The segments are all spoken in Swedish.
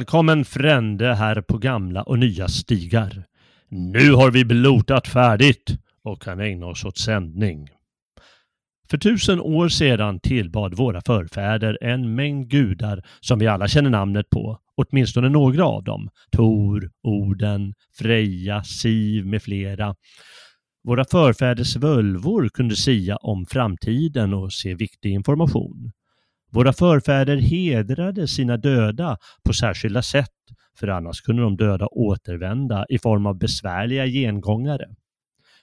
Välkommen frände här på gamla och nya stigar. Nu har vi blotat färdigt och kan ägna oss åt sändning. För tusen år sedan tillbad våra förfäder en mängd gudar som vi alla känner namnet på, åtminstone några av dem. Tor, Oden, Freja, Siv med flera. Våra förfäders völvor kunde sia om framtiden och se viktig information. Våra förfäder hedrade sina döda på särskilda sätt, för annars kunde de döda återvända i form av besvärliga gengångare.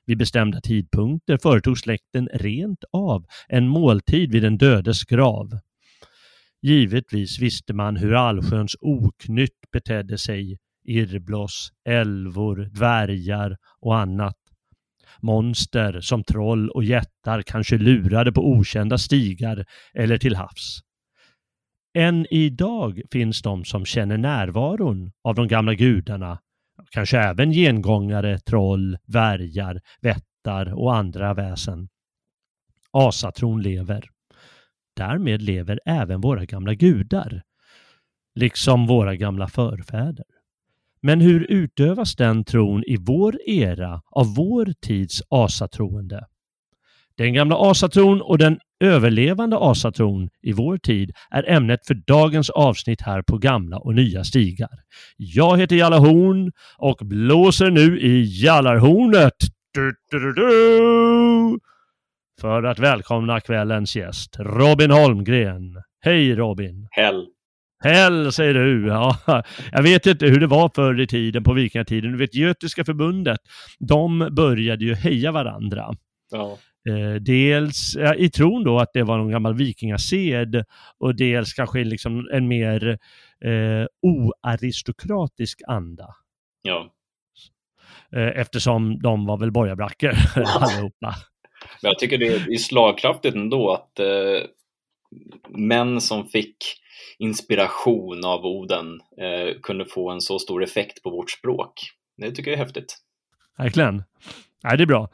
Vid bestämda tidpunkter företog släkten rent av en måltid vid den dödes grav. Givetvis visste man hur allsköns oknytt betedde sig, irrbloss, älvor, dvärgar och annat. Monster som troll och jättar kanske lurade på okända stigar eller till havs. Än idag finns de som känner närvaron av de gamla gudarna, kanske även gengångare, troll, värjar, vättar och andra väsen. Asatron lever. Därmed lever även våra gamla gudar, liksom våra gamla förfäder. Men hur utövas den tron i vår era av vår tids asatroende? Den gamla asatron och den överlevande asatron i vår tid är ämnet för dagens avsnitt här på gamla och nya stigar. Jag heter Jalla Horn och blåser nu i jallarhornet. Du, du, du, för att välkomna kvällens gäst, Robin Holmgren. Hej Robin! Hell! Hell säger du, ja. Jag vet inte hur det var förr i tiden på vikingatiden. Du vet, Götiska förbundet, de började ju heja varandra. Ja. Eh, dels ja, i tron då att det var någon gammal vikingased och dels kanske liksom en mer eh, oaristokratisk anda. Ja. Eh, eftersom de var väl borgarbrackor allihopa. Men jag tycker det är slagkraftigt ändå att eh, män som fick inspiration av Oden eh, kunde få en så stor effekt på vårt språk. Det tycker jag är häftigt. Verkligen. Nej, det är bra.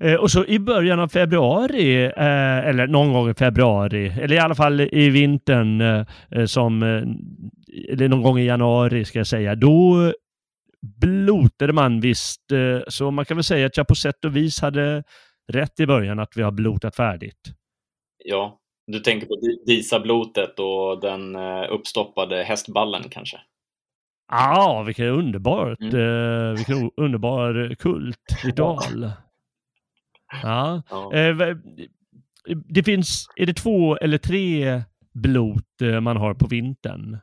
Eh, och så i början av februari, eh, eller någon gång i februari, eller i alla fall i vintern, eh, som, eh, eller någon gång i januari ska jag säga, då blotade man visst. Eh, så man kan väl säga att jag på sätt och vis hade rätt i början att vi har blotat färdigt. Ja, du tänker på Disa-blotet och den eh, uppstoppade hästballen kanske? Ja, ah, vilket underbart, mm. eh, vilken underbar kultritual. ja. ja. Eh, det finns, är det två eller tre blot eh, man har på vintern?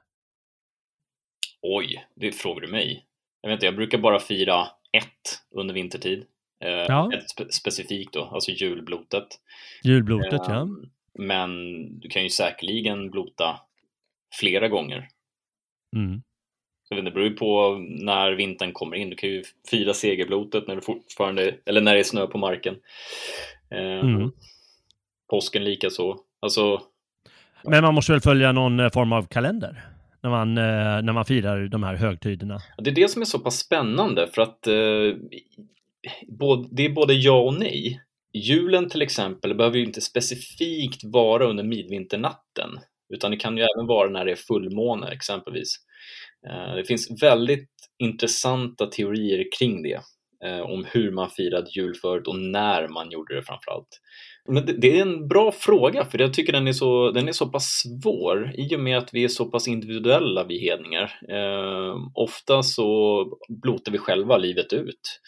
Oj, det frågar du mig. Jag vet inte, jag brukar bara fira ett under vintertid. Eh, ja. Ett spe specifikt då, alltså julblotet. Julblotet, ja. Men du kan ju säkerligen blota flera gånger. Mm. Så det beror ju på när vintern kommer in. Du kan ju fira segerblotet när det fortfarande, eller när det är snö på marken. Ehm, mm. Påsken lika så. Alltså, Men man måste väl följa någon eh, form av kalender? När man, eh, när man firar de här högtiderna. Det är det som är så pass spännande för att eh, det är både ja och nej. Julen till exempel behöver ju inte specifikt vara under midvinternatten utan det kan ju även vara när det är fullmåne exempelvis. Eh, det finns väldigt intressanta teorier kring det, eh, om hur man firade jul förut och när man gjorde det framförallt. Men det är en bra fråga, för jag tycker den är, så, den är så pass svår i och med att vi är så pass individuella, vi hedningar. Eh, ofta så blotar vi själva livet ut.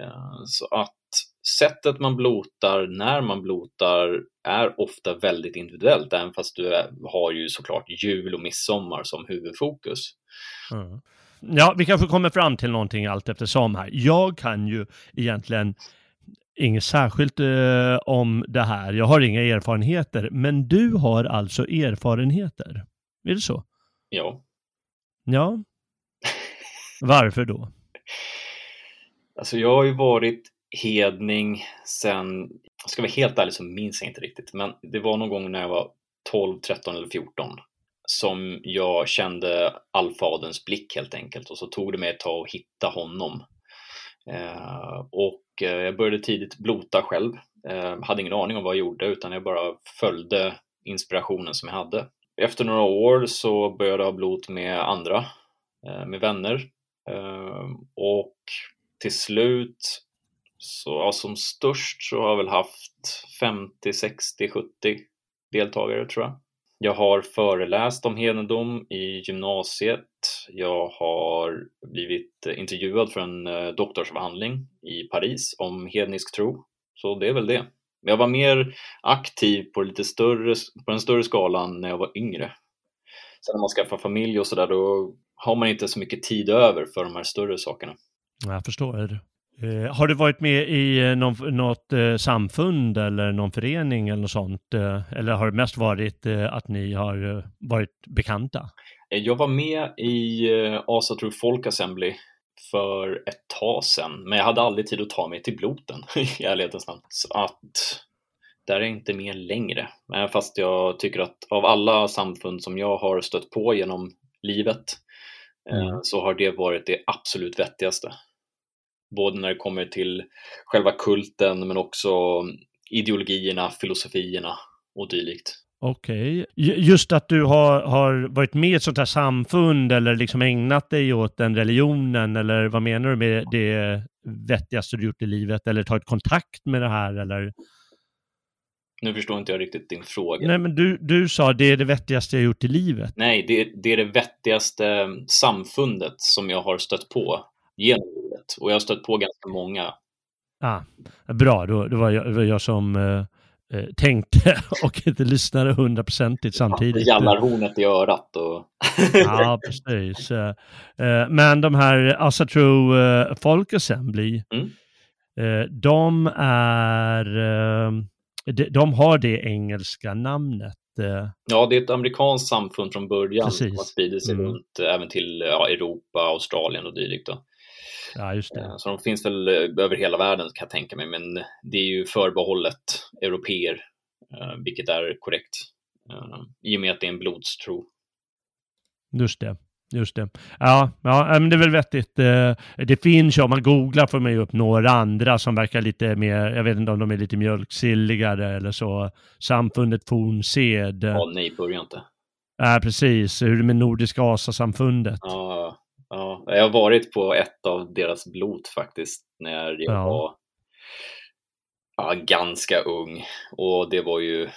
Eh, så att sättet man blotar, när man blotar, är ofta väldigt individuellt, även fast du har ju såklart jul och midsommar som huvudfokus. Mm. Ja, vi kanske kommer fram till någonting allt eftersom här. Jag kan ju egentligen inget särskilt eh, om det här. Jag har inga erfarenheter, men du har alltså erfarenheter. Är det så? Ja. Ja. Varför då? Alltså jag har ju varit hedning sen, ska vara helt ärlig så minns jag inte riktigt, men det var någon gång när jag var 12, 13 eller 14 som jag kände allfaderns blick helt enkelt och så tog det mig ett tag att hitta honom. Eh, och eh, jag började tidigt blota själv. Eh, hade ingen aning om vad jag gjorde utan jag bara följde inspirationen som jag hade. Efter några år så började jag ha blot med andra eh, med vänner. Eh, och till slut, så, ja, som störst så har jag väl haft 50, 60, 70 deltagare tror jag. Jag har föreläst om hedendom i gymnasiet. Jag har blivit intervjuad för en eh, doktorsavhandling i Paris om hednisk tro. Så det är väl det. Jag var mer aktiv på, lite större, på den större skalan när jag var yngre. Sen när man skaffar familj och sådär, då har man inte så mycket tid över för de här större sakerna. Jag förstår. Eh, har du varit med i eh, någon, något eh, samfund eller någon förening eller något sånt? Eh, eller har det mest varit eh, att ni har eh, varit bekanta? Jag var med i Asa True Folk Assembly för ett tag sedan, men jag hade aldrig tid att ta mig till bloten i ärlighetens namn. Så att där är jag inte med längre. Fast jag tycker att av alla samfund som jag har stött på genom livet mm. så har det varit det absolut vettigaste både när det kommer till själva kulten men också ideologierna, filosofierna och dylikt. Okej. Okay. Just att du har, har varit med i ett sånt här samfund eller liksom ägnat dig åt den religionen eller vad menar du med det vettigaste du gjort i livet eller tagit kontakt med det här eller? Nu förstår inte jag riktigt din fråga. Nej, men du, du sa det är det vettigaste jag gjort i livet. Nej, det, det är det vettigaste samfundet som jag har stött på genom livet. Och jag har stött på ganska många. Ah, bra, då, då var jag, det var jag som uh, tänkte och inte lyssnade hundraprocentigt samtidigt. Ja, jallarhornet i örat. Och... ja, precis. Uh, men de här Folk Assembly, mm. de är, de, de har det engelska namnet. Ja, det är ett amerikanskt samfund från början Precis. som har spridit sig mm. runt även till ja, Europa, Australien och dylikt. Då. Ja, just det. Eh, så de finns väl eh, över hela världen kan jag tänka mig, men det är ju förbehållet europeer, eh, vilket är korrekt i och med att det är en blodstro. Just det. Just det. Ja, ja, men det är väl vettigt. Det finns ju, om man googlar får man ju upp några andra som verkar lite mer, jag vet inte om de är lite mjölksilligare eller så. Samfundet Fornsed. Ja, nej, börja inte. Ja, precis. Hur är det med Nordiska Asasamfundet? Ja, Ja, jag har varit på ett av deras blot faktiskt när jag ja. var ja, ganska ung och det var ju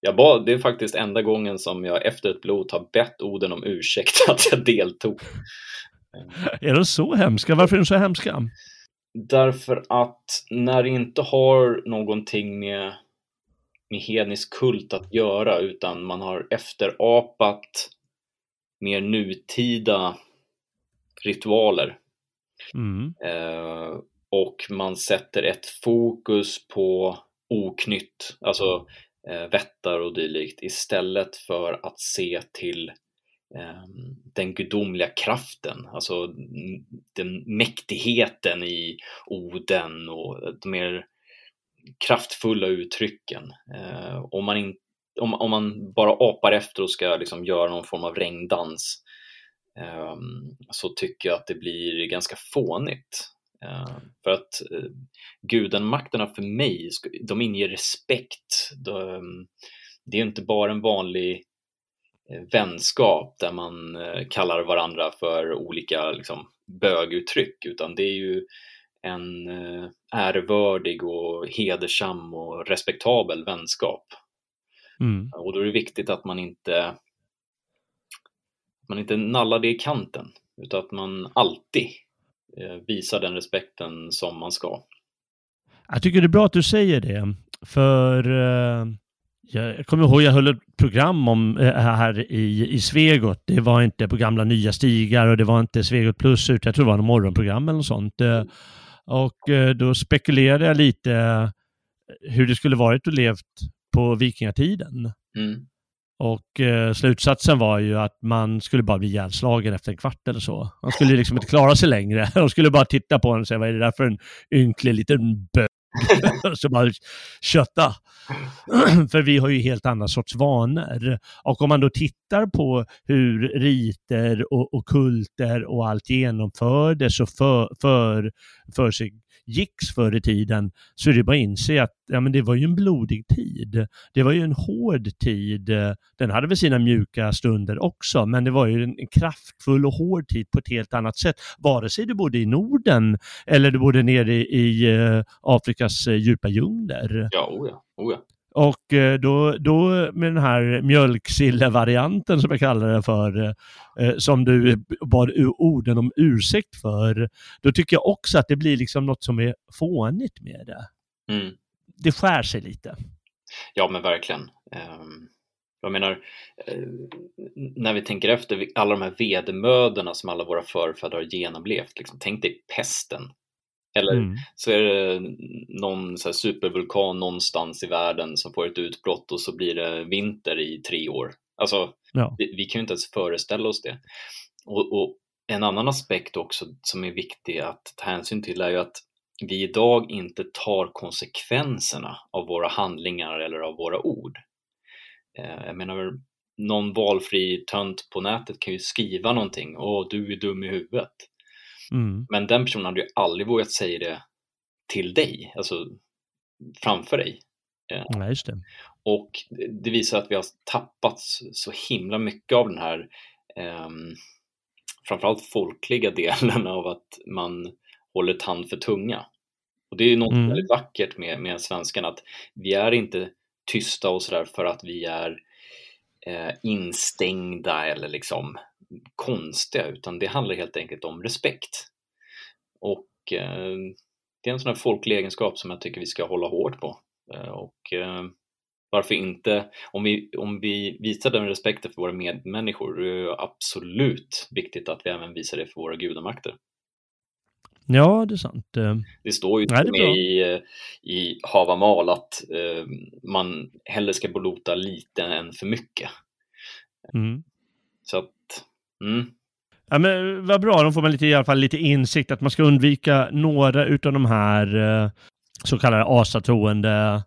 jag bad, det är faktiskt enda gången som jag efter ett blot har bett Oden om ursäkt att jag deltog. Är de så hemska? Varför är de så hemska? Därför att när det inte har någonting med, med hednisk kult att göra utan man har efterapat mer nutida ritualer. Mm. Eh, och man sätter ett fokus på oknytt, alltså eh, vättar och dylikt istället för att se till eh, den gudomliga kraften, alltså den mäktigheten i Oden och de mer kraftfulla uttrycken. Eh, om, man in, om, om man bara apar efter och ska liksom göra någon form av regndans Ehm, så tycker jag att det blir ganska fånigt. Ehm, för att eh, gudamakterna för mig, de inger respekt. det är inte bara en vanlig eh, vänskap där man eh, kallar varandra för olika liksom, böguttryck, utan det är ju en ärevördig och hedersam och respektabel vänskap. Mm. Och då är det viktigt att man inte man inte nallar det i kanten utan att man alltid eh, visar den respekten som man ska. Jag tycker det är bra att du säger det, för eh, jag kommer ihåg jag höll ett program om eh, här i, i Svegot. Det var inte på gamla nya stigar och det var inte Svegot plus, utan jag tror det var något morgonprogram eller något sånt. Mm. Och då spekulerade jag lite hur det skulle varit att levt på vikingatiden. Mm. Och eh, slutsatsen var ju att man skulle bara bli ihjälslagen efter en kvart eller så. Man skulle liksom inte klara sig längre. De skulle bara titta på en och säga vad är det där för en ynklig liten bög? som bara kötta. för vi har ju helt andra sorts vanor. Och om man då tittar på hur riter och, och kulter och allt genomfördes och för, för, för sig gicks förr i tiden så är det bara att inse att ja, men det var ju en blodig tid. Det var ju en hård tid. Den hade väl sina mjuka stunder också, men det var ju en, kraftfull och hård tid på ett helt annat sätt. Vare sig du bodde i Norden eller du bodde nere i, i eh, Afrikas eh, djupa djungler. Ja, oh ja, oh ja. Och eh, då, då med den här mjölksille-varianten som jag kallar det för, eh, som du bad orden om ursäkt för, då tycker jag också att det blir liksom något som är fånigt med det. Mm. Det skär sig lite. Ja, men verkligen. Um, jag menar, uh, när vi tänker efter, alla de här vedermödorna som alla våra förfäder har genomlevt, liksom, tänk dig pesten eller mm. så är det någon så supervulkan någonstans i världen som får ett utbrott och så blir det vinter i tre år. Alltså, ja. vi, vi, kan ju inte ens föreställa oss det. Och, och, en annan aspekt också som är viktig att ta hänsyn till är ju att vi idag inte tar konsekvenserna av våra handlingar eller av våra ord. Eh, jag menar, någon valfri tönt på nätet kan ju skriva någonting, åh du är dum i huvudet. Mm. Men den personen hade ju aldrig vågat säga det till dig, alltså framför dig. Eh, ja, just det. Och det visar att vi har tappat så himla mycket av den här eh, framförallt folkliga delen av att man håller tand för tunga. Och det är ju något mm. väldigt vackert med, med svenskan att vi är inte tysta och sådär för att vi är eh, instängda eller liksom konstiga utan det handlar helt enkelt om respekt. Och eh, det är en sån här folklig egenskap som jag tycker vi ska hålla hårt på. Eh, och eh, varför inte, om vi, om vi visar den respekten för våra medmänniskor, det är absolut viktigt att vi även visar det för våra gudamakter. Ja, det är sant. Det står ju Nej, med i, i Havamal att eh, man hellre ska blota lite än för mycket. Mm. Så att Mm. Ja, men vad bra, då får man lite, i alla fall lite insikt att man ska undvika några utav de här eh, så kallade asatroende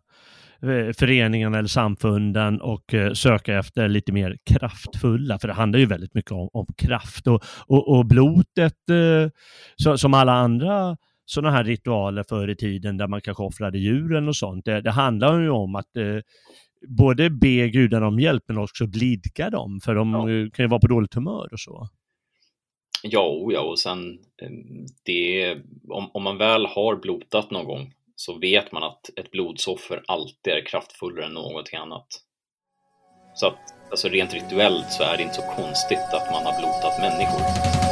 eh, föreningarna eller samfunden och eh, söka efter lite mer kraftfulla, för det handlar ju väldigt mycket om, om kraft. Och, och, och blotet, eh, så, som alla andra sådana här ritualer förr i tiden där man kanske offrade djuren och sånt, det, det handlar ju om att eh, både be gudarna om hjälp men också blidka dem, för de ja. kan ju vara på dåligt humör och så. Ja, ja, och sen eh, det, om, om man väl har blotat någon gång så vet man att ett blodsoffer alltid är kraftfullare än någonting annat. Så att alltså rent rituellt så är det inte så konstigt att man har blotat människor.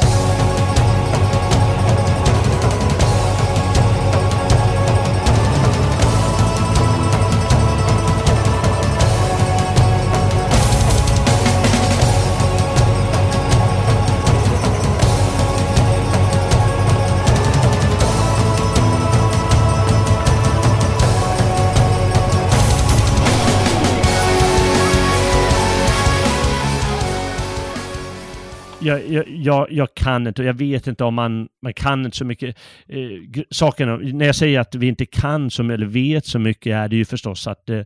Jag, jag, jag, kan inte och jag vet inte om man, man kan inte så mycket. Eh, sakerna, när jag säger att vi inte kan som, eller vet så mycket är det ju förstås att eh,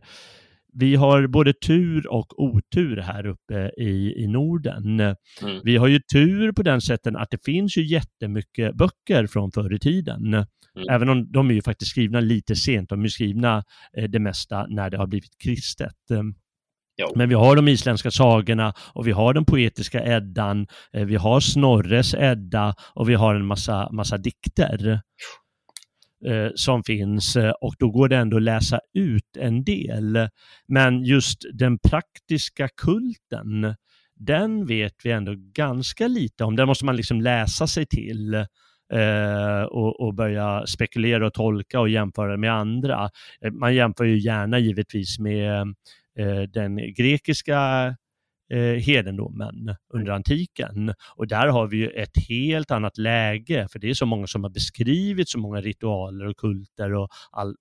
vi har både tur och otur här uppe i, i Norden. Mm. Vi har ju tur på den sätten att det finns ju jättemycket böcker från förr i tiden. Mm. Även om de är ju faktiskt skrivna lite sent, de är skrivna eh, det mesta när det har blivit kristet. Jo. Men vi har de isländska sagorna och vi har den poetiska Eddan, eh, vi har Snorres Edda och vi har en massa, massa dikter eh, som finns eh, och då går det ändå att läsa ut en del. Men just den praktiska kulten, den vet vi ändå ganska lite om. Den måste man liksom läsa sig till eh, och, och, börja spekulera och tolka och jämföra med andra. Man jämför ju gärna givetvis med Eh, den grekiska eh, hedendomen under antiken. Och där har vi ju ett helt annat läge, för det är så många som har beskrivit så många ritualer och kulter och all,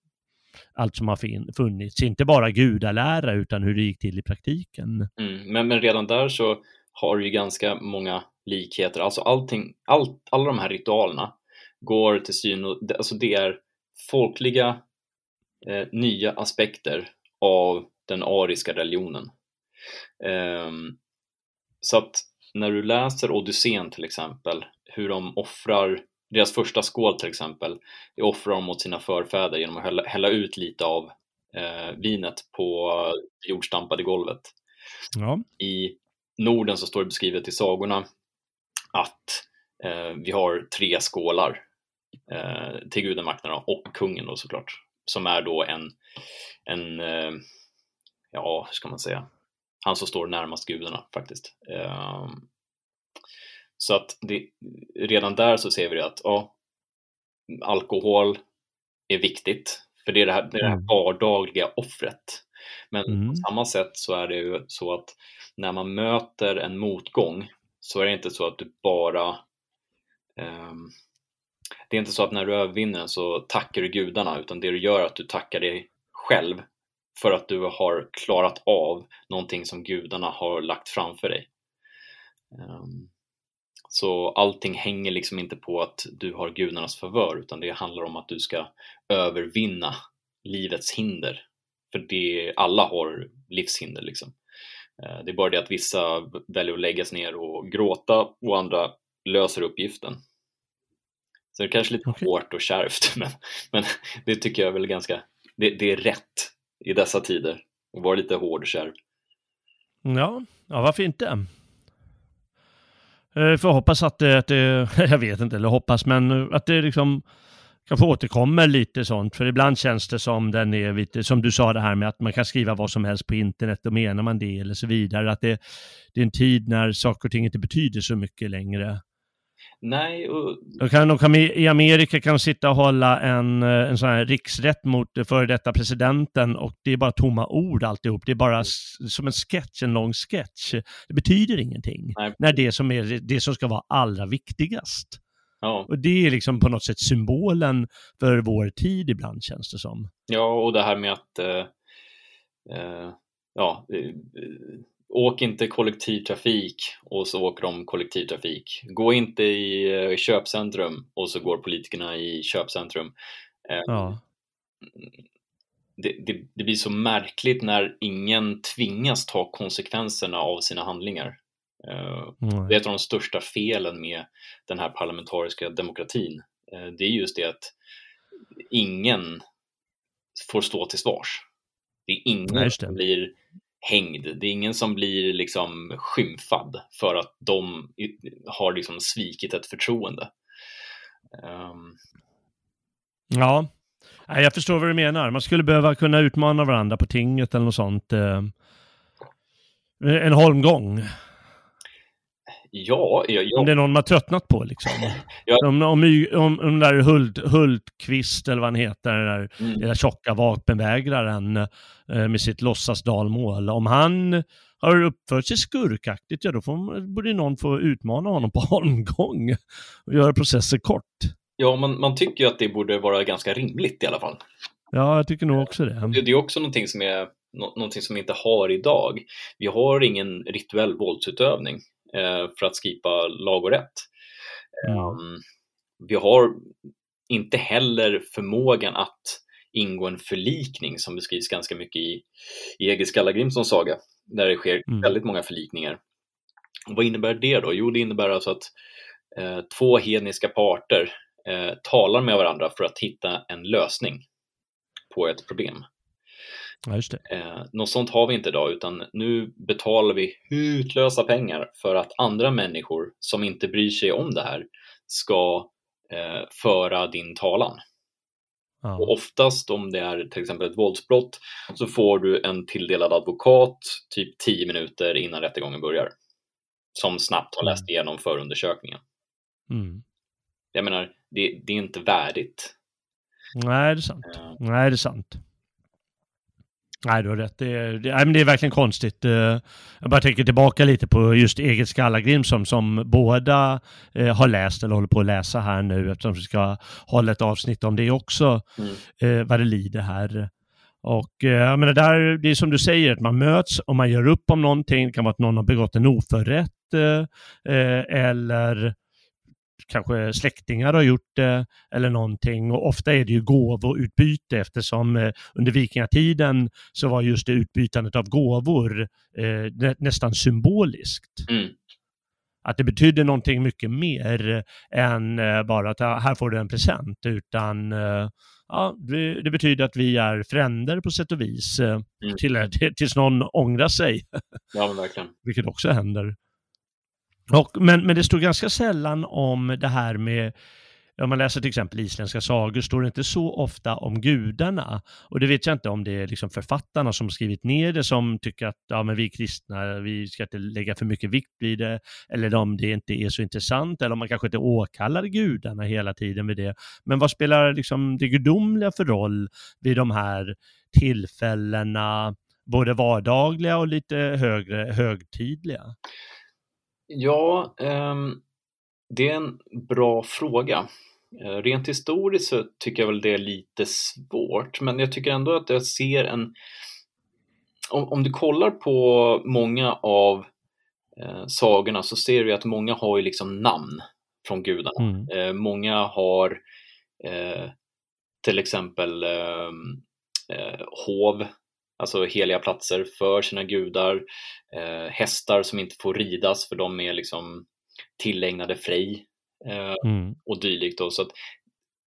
allt som har funnits. Inte bara gudalära utan hur det gick till i praktiken. Mm, men, men redan där så har du ju ganska många likheter. Alltså allting, allt, alla de här ritualerna går till syn och alltså det är folkliga eh, nya aspekter av den ariska religionen. Um, så att när du läser Odysseen till exempel, hur de offrar deras första skål till exempel, det offrar de mot sina förfäder genom att hälla, hälla ut lite av eh, vinet på jordstampade golvet. Ja. I Norden så står det beskrivet i sagorna att eh, vi har tre skålar eh, till gudamakterna och kungen då såklart, som är då en, en eh, ja, hur ska man säga, han som står närmast gudarna faktiskt. Eh, så att det, redan där så ser vi att ja, alkohol är viktigt, för det är det här, det, är det här Mm. vardagliga offret. Men Mm. på samma sätt så är det ju så att när man möter en motgång så är det inte så att du bara ehm, det är inte så att när du övervinner så tackar du gudarna utan det du gör är att du tackar dig själv för att du har klarat av någonting som gudarna har lagt framför dig. Ehm, Så allting hänger liksom inte på att du har gudarnas favör utan det handlar om att du ska övervinna livets hinder. För det, alla har livshinder liksom. Eh, Det är bara det att vissa väljer att lägga sig ner och gråta och andra löser uppgiften. Så det är kanske lite hårt och kärvt men, men det tycker jag är väl ganska, det, det är rätt i dessa tider och vara lite hård och kärv. Ja, ja varför inte? Eh, Får hoppas att det, att det, jag vet inte, eller hoppas, men eh, att det liksom kanske återkommer lite sånt. För ibland känns det som den är lite, som du sa det här med att man kan skriva vad som helst på internet och menar man det eller så vidare. Att det, det är en tid när saker och ting inte betyder så mycket längre. Nej, och De kan, de I Amerika kan de sitta och hålla en, eh, en sån här riksrätt mot den före detta presidenten och det är bara tomma ord alltihop. Det är bara som en sketch, en lång sketch. Det betyder ingenting. Nej. När det som, är, det som ska vara allra viktigast. ja, Och det är liksom på något sätt symbolen för vår tid ibland känns det som. Ja, och det här med att eh, eh, ja, eh, åk inte kollektivtrafik och så åker de kollektivtrafik. Gå inte i eh, köpcentrum och så går politikerna i köpcentrum. Eh, Ja, det, det, det blir så märkligt när ingen tvingas ta konsekvenserna av sina handlingar. Eh, det är ett av de största felen med den här parlamentariska demokratin. Eh, Det är just det att ingen får stå till svars. Det är ingen Nej, som blir hängd. Det är ingen som blir liksom skymfad för att de har liksom svikit ett förtroende. Um... ja. Jag förstår vad du menar. Man skulle behöva kunna utmana varandra på tinget eller något sånt. Eh. En holmgång ja, ja, ja, Om det är någon man tröttnat på liksom. Ja. Om, om, om, om den där Hult, Hultqvist eller vad han heter, den där mm, lilla tjocka vapenvägraren eh, med sitt låtsasdalmål. Om han har uppfört sig skurkaktigt, ja då får, borde någon få utmana honom på holmgång och göra processen kort. ja man, man tycker ju att det borde vara ganska rimligt i alla fall. Ja, jag tycker nog också det. Det, det är också någonting som, är, nå, någonting som vi inte har idag. Vi har ingen rituell våldsutövning eh, för att skipa lag och rätt. Mm. Vi har inte heller förmågan att ingå en förlikning som beskrivs ganska mycket i, i Egil Skallagrimssons saga, där det sker Mm. väldigt många förlikningar. Och vad innebär det då? Jo, det innebär alltså att eh, två hedniska parter eh, talar med varandra för att hitta en lösning på ett problem. Ja, just det. Eh, något sånt har vi inte idag, utan nu betalar vi hutlösa pengar för att andra människor som inte bryr sig om det här ska eh, föra din talan. Och Ja. oftast om det är till exempel ett våldsbrott så får du en tilldelad advokat typ 10 minuter innan rättegången börjar. Som snabbt har läst igenom förundersökningen. Mm. Jag menar, det, det är inte värdigt. Nej, det är sant. Eh, Nej, det är sant. Nej, du har rätt. Det är, det, nej, men det är verkligen konstigt. Eh, Jag bara tänker tillbaka lite på just eget Skallagrimsson som båda eh, har läst eller håller på att läsa här nu eftersom vi ska hålla ett avsnitt om det också, Mm. eh, vad det lider här. Och jag menar, där, det är som du säger, att man möts och man gör upp om någonting. Det kan vara att någon har begått en oförrätt eller kanske släktingar har gjort det eller någonting. Och ofta är det ju gåvoutbyte eftersom eh, under vikingatiden så var just det utbytandet av gåvor eh, nä nästan symboliskt. Mm. att det betydde någonting mycket mer än eh, bara att här får du en present, utan ja, det, det, betyder att vi är fränder på sätt och vis, mm. till, tills någon ångrar sig. Ja, men verkligen. Vilket också händer. Och, men, men det står ganska sällan om det här med om man läser till exempel isländska sagor står det inte så ofta om gudarna. Och det vet jag inte om det är liksom författarna som skrivit ner det som tycker att ja, men vi kristna, vi ska inte lägga för mycket vikt vid det, eller om det inte är så intressant, eller om man kanske inte åkallar gudarna hela tiden vid det. Men vad spelar liksom det gudomliga för roll vid de här tillfällena, både vardagliga och lite högre, högtidliga? Ja, um, det är en bra fråga. Eh, rent historiskt så tycker jag väl det är lite svårt, men jag tycker ändå att jag ser en... Om, om du kollar på många av eh, sagorna så ser du att många har ju liksom namn från gudarna. Mm. Eh, många har eh, till exempel ehm, eh, hov, alltså heliga platser för sina gudar, eh, hästar som inte får ridas för de är liksom tillägnade Frej eh, mm. och dylikt. Då. Så att,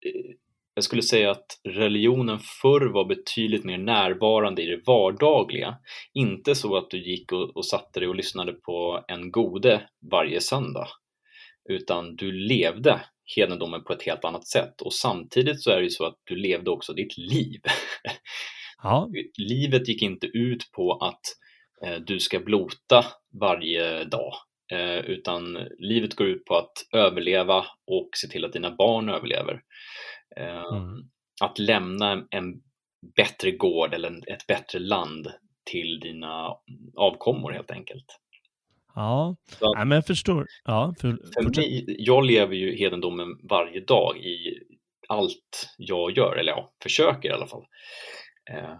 eh, jag skulle säga att religionen förr var betydligt mer närvarande i det vardagliga. Inte så att du gick och, och satte dig och lyssnade på en gode varje söndag, utan du levde hedendomen på ett helt annat sätt och samtidigt så är det ju så att du levde också ditt liv. Ja. Livet gick inte ut på att eh, du ska blota varje dag Eh, utan livet går ut på att överleva och se till att dina barn överlever. Eh, mm. Att lämna en bättre gård eller ett bättre land till dina avkommor helt enkelt. Ja, Så, ja men jag förstår. Ja, för, för mig, jag lever ju hedendomen varje dag i allt jag gör, eller ja, försöker i alla fall. Eh,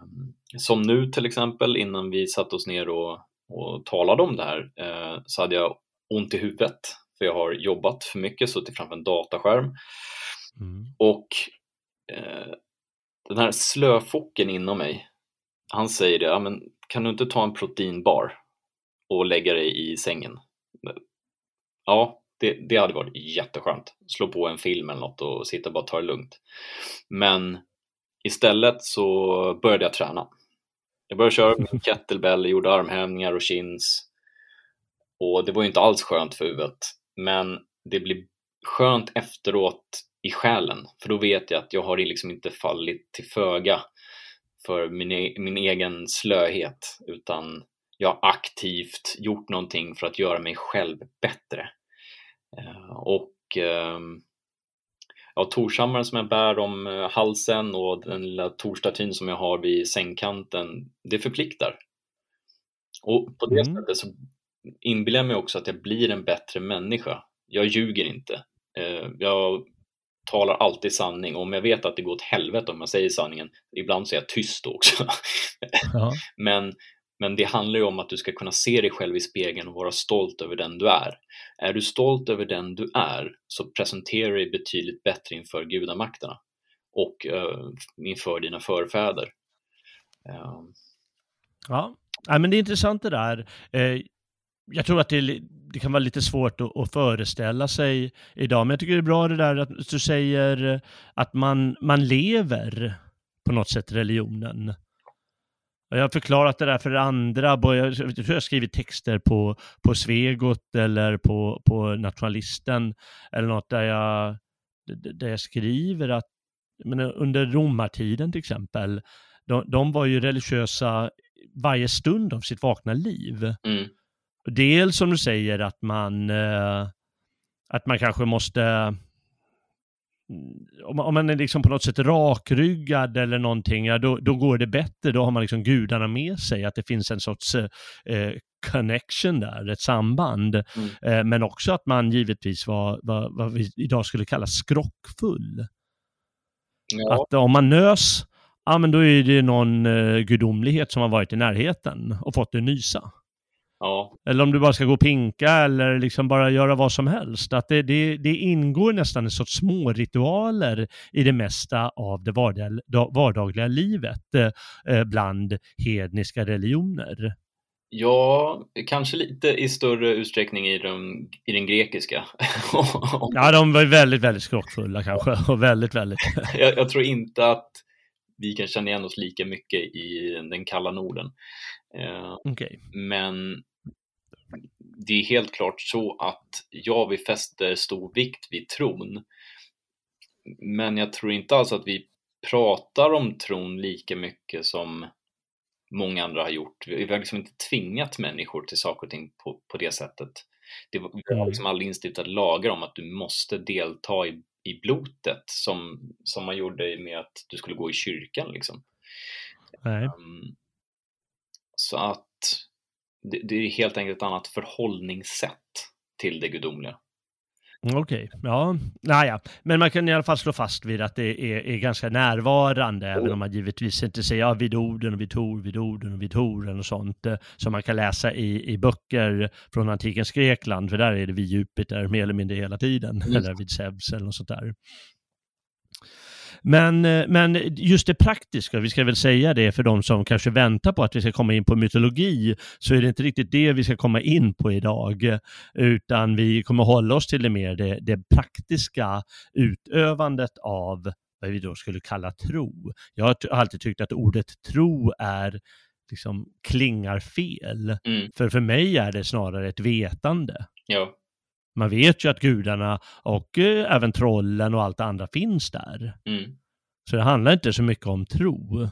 som nu till exempel innan vi satte oss ner och och talade om det här eh, så hade jag ont i huvudet för jag har jobbat för mycket, suttit framför en dataskärm. Mm. Och eh, den här slöfocken inom mig, han säger det, ja, men kan du inte ta en proteinbar och lägga dig i sängen? Ja, det, det hade varit jätteskönt. Slå på en film eller något och sitta och bara ta det lugnt. Men istället så började jag träna. Jag började köra med kettlebell, gjorde armhävningar och chins. Och det var ju inte alls skönt för huvudet. Men det blir skönt efteråt i själen. För då vet jag att jag har liksom inte fallit till föga för min, e min egen slöhet. Utan jag har aktivt gjort någonting för att göra mig själv bättre. Uh, och uh, ja, torshammaren som jag bär om eh, halsen och den lilla torstatyn som jag har vid sängkanten, det förpliktar. Och på det mm. sättet så inbillar jag mig också att jag blir en bättre människa. Jag ljuger inte. Eh, jag talar alltid sanning och om jag vet att det går åt helvete om jag säger sanningen, ibland så är jag tyst också. Ja. Men men det handlar ju om att du ska kunna se dig själv i spegeln och vara stolt över den du är. Är du stolt över den du är så presenterar du dig betydligt bättre inför gudamakterna och uh, inför dina förfäder. Uh. Ja, ja men det är intressant det där. Eh, jag tror att det, det, kan vara lite svårt att, att, föreställa sig idag, men jag tycker det är bra det där att du säger att man, man lever på något sätt religionen. Jag har förklarat det där för andra, jag har skrivit texter på, på Svegot eller på, på Nationalisten eller något där jag, där jag skriver att men under romartiden till exempel, de, de var ju religiösa varje stund av sitt vakna liv. Mm. Dels som du säger att man, eh, att man kanske måste om man är liksom på något sätt rakryggad eller någonting, ja, då, då går det bättre. Då har man liksom gudarna med sig, att det finns en sorts eh, connection där, ett samband. Mm. Eh, men också att man givetvis var, var vad vi idag skulle kalla skrockfull. Ja. Att om man nös, ja men då är det någon eh, gudomlighet som har varit i närheten och fått det nysa. Ja. Eller om du bara ska gå och pinka eller liksom bara göra vad som helst. Att det, det, det ingår nästan en sorts små ritualer i det mesta av det vardagliga, vardagliga livet eh, bland hedniska religioner. Ja, kanske lite i större utsträckning i, de, i den grekiska. ja, de var väldigt, väldigt skrockfulla kanske. Och väldigt, väldigt. jag, jag, tror inte att vi kan känna igen oss lika mycket i den kalla Norden. Eh, okay. Men det är helt klart så att ja, vi fäster stor vikt vid tron. Men jag tror inte alls att vi pratar om tron lika mycket som många andra har gjort. Vi har liksom inte tvingat människor till saker och ting på, på det sättet. Det var, mm. liksom aldrig instiftat lagar om att du måste delta i, i blotet som, som man gjorde med att du skulle gå i kyrkan. Liksom. Um, så att det, det, är helt enkelt ett annat förhållningssätt till det gudomliga. Okej, okay. ja, naja, men man kan i alla fall slå fast vid att det är, är ganska närvarande, oh. även om man givetvis inte säger ja, vid orden och vid Tor, vid orden och vid Toren och sånt, eh, som man kan läsa i, i böcker från antikens Grekland, för där är det vid Jupiter mer eller mindre hela tiden, mm. eller vid Zeus eller något sånt där. Men, eh, men just det praktiska, vi ska väl säga det för de som kanske väntar på att vi ska komma in på mytologi, så är det inte riktigt det vi ska komma in på idag, utan vi kommer hålla oss till det mer det, det praktiska utövandet av vad vi då skulle kalla tro. Jag har alltid tyckt att ordet tro är liksom klingar fel. Mm. För för mig är det snarare ett vetande. Ja. Man vet ju att gudarna och eh, även trollen och allt det andra finns där. Mm. Så det handlar inte så mycket om tro.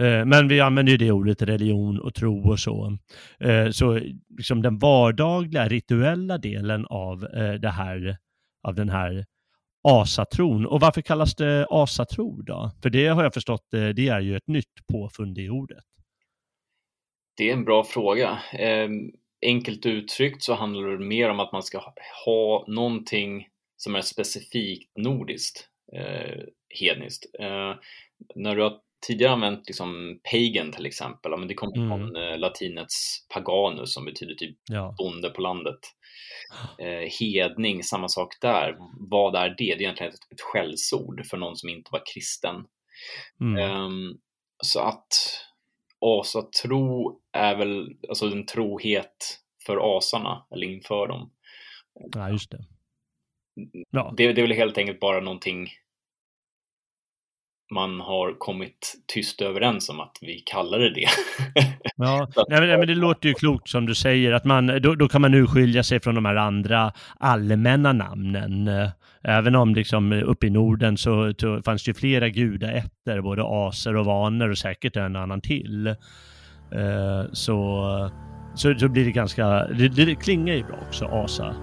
Eh, men vi använder ju det ordet religion och tro och så. Eh, så liksom den vardagliga rituella delen av det här, av den här asatron. Och varför kallas det asatro då? För det har jag förstått, det är ju ett nytt påfund i ordet. Det är en bra fråga. Ehm, enkelt uttryckt så handlar det mer om att man ska ha någonting som är specifikt nordiskt, eh, hedniskt. Eh, när du har tidigare använt liksom pagan till exempel, men det kommer mm. från eh, latinets paganus som betyder typ ja. bonde på landet. Eh, hedning, samma sak där. Vad är det? Det är egentligen ett, ett skällsord för någon som inte var kristen. Mm. Um, så att asatro är väl alltså en trohet för asarna, eller inför dem. Ja, just det. Ja. Det, det är väl helt enkelt bara någonting man har kommit tyst överens om att vi kallar det det. ja, nej, men, det låter ju klokt som du säger, att man, då, då kan man urskilja sig från de här andra allmänna namnen. Även om liksom uppe i Norden så, så fanns det ju flera gudaätter, både aser och vaner och säkert en annan till. Uh, så, så, så blir det ganska, det, det klingar ju bra också, asa.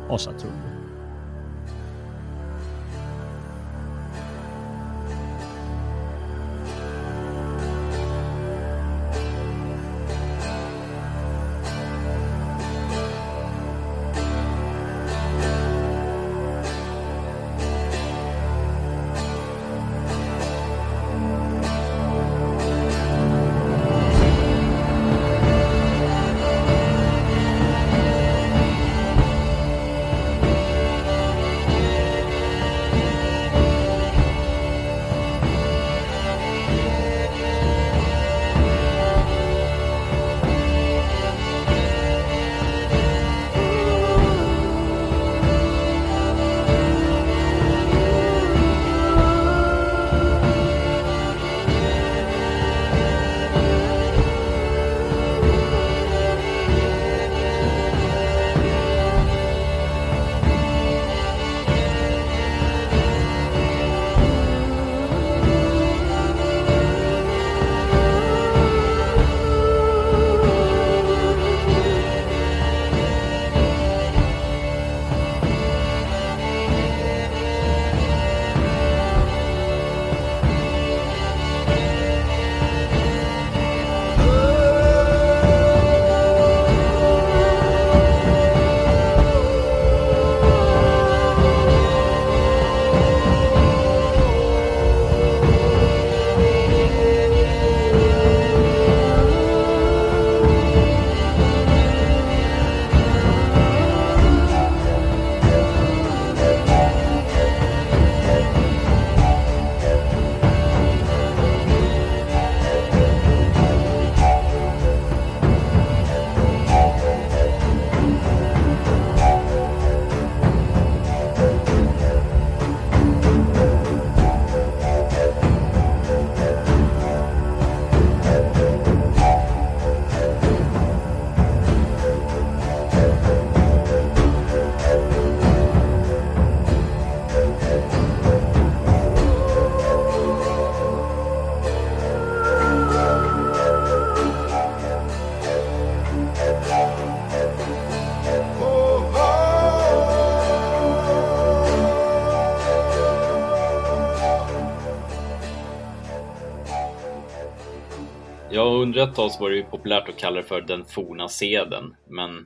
Under ett tag så var det ju populärt att kalla det för den forna seden, men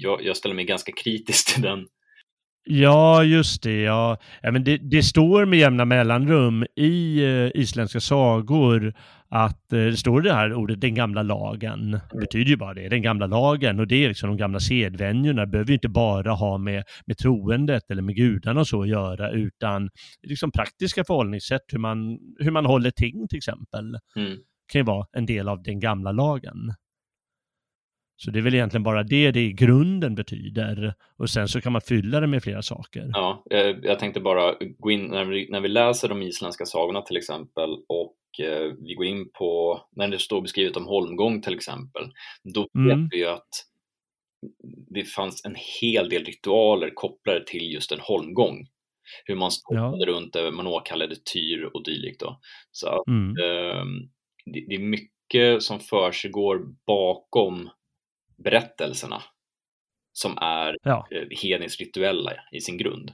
jag, jag ställer mig ganska kritisk till den. Ja, just det. Ja. ja men det, det står med jämna mellanrum i uh, isländska sagor att uh, det står det här ordet den gamla lagen. Det betyder ju bara det, den gamla lagen. Och det är liksom de gamla sedvänjorna. Det behöver ju inte bara ha med, med troendet eller med gudarna och så att göra, utan liksom praktiska förhållningssätt, hur man, hur man håller ting till exempel. Mm kan ju vara en del av den gamla lagen. Så det är väl egentligen bara det det i grunden betyder. Och sen så kan man fylla det med flera saker. Ja, jag tänkte bara gå in när vi, när vi läser de isländska sagorna till exempel och eh, vi går in på, när det står beskrivet om holmgång till exempel, då mm. vet vi ju att det fanns en hel del ritualer kopplade till just en holmgång. Hur man stoppade ja. runt man åkallade tyr och dylikt. Då. Så att, mm. eh, det, är mycket som försiggår bakom berättelserna som är ja. Eh, hedniskt rituella i sin grund.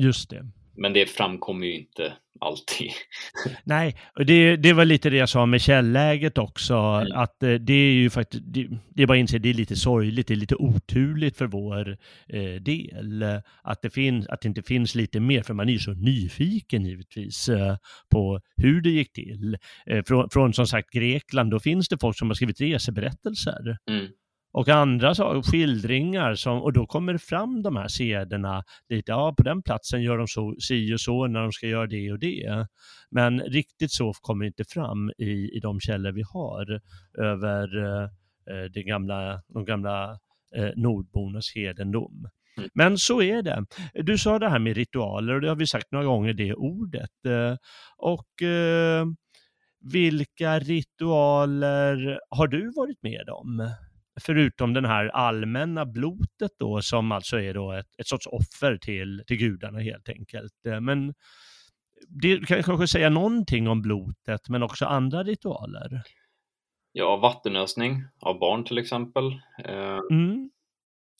Just det. Men det framkommer ju inte alltid. Nej, och det, det var lite det jag sa med källäget också, mm. att eh, det är ju faktiskt, det, det är bara att inse, det är lite sorgligt, det är lite oturligt för vår eh, del, att det, finns, att det inte finns lite mer, för man är ju så nyfiken givetvis eh, på hur det gick till. Eh, från, från som sagt Grekland, då finns det folk som har skrivit reseberättelser. Mm och andra så, skildringar som, och då kommer fram de här sederna lite, ja på den platsen gör de så, si och så när de ska göra det och det. Men riktigt så kommer inte fram i, i de källor vi har över eh, eh det gamla, de gamla eh, nordbornas hedendom. Mm. Men så är det. Du sa det här med ritualer och det har vi sagt några gånger det ordet. Eh, och eh, vilka ritualer har du varit med om? Förutom den här allmänna blotet då, som alltså är då ett, ett sorts offer till, till gudarna helt enkelt. Eh, men det kan kanske säga någonting om blotet, men också andra ritualer? Ja, vattenösning av barn till exempel. Eh, mm.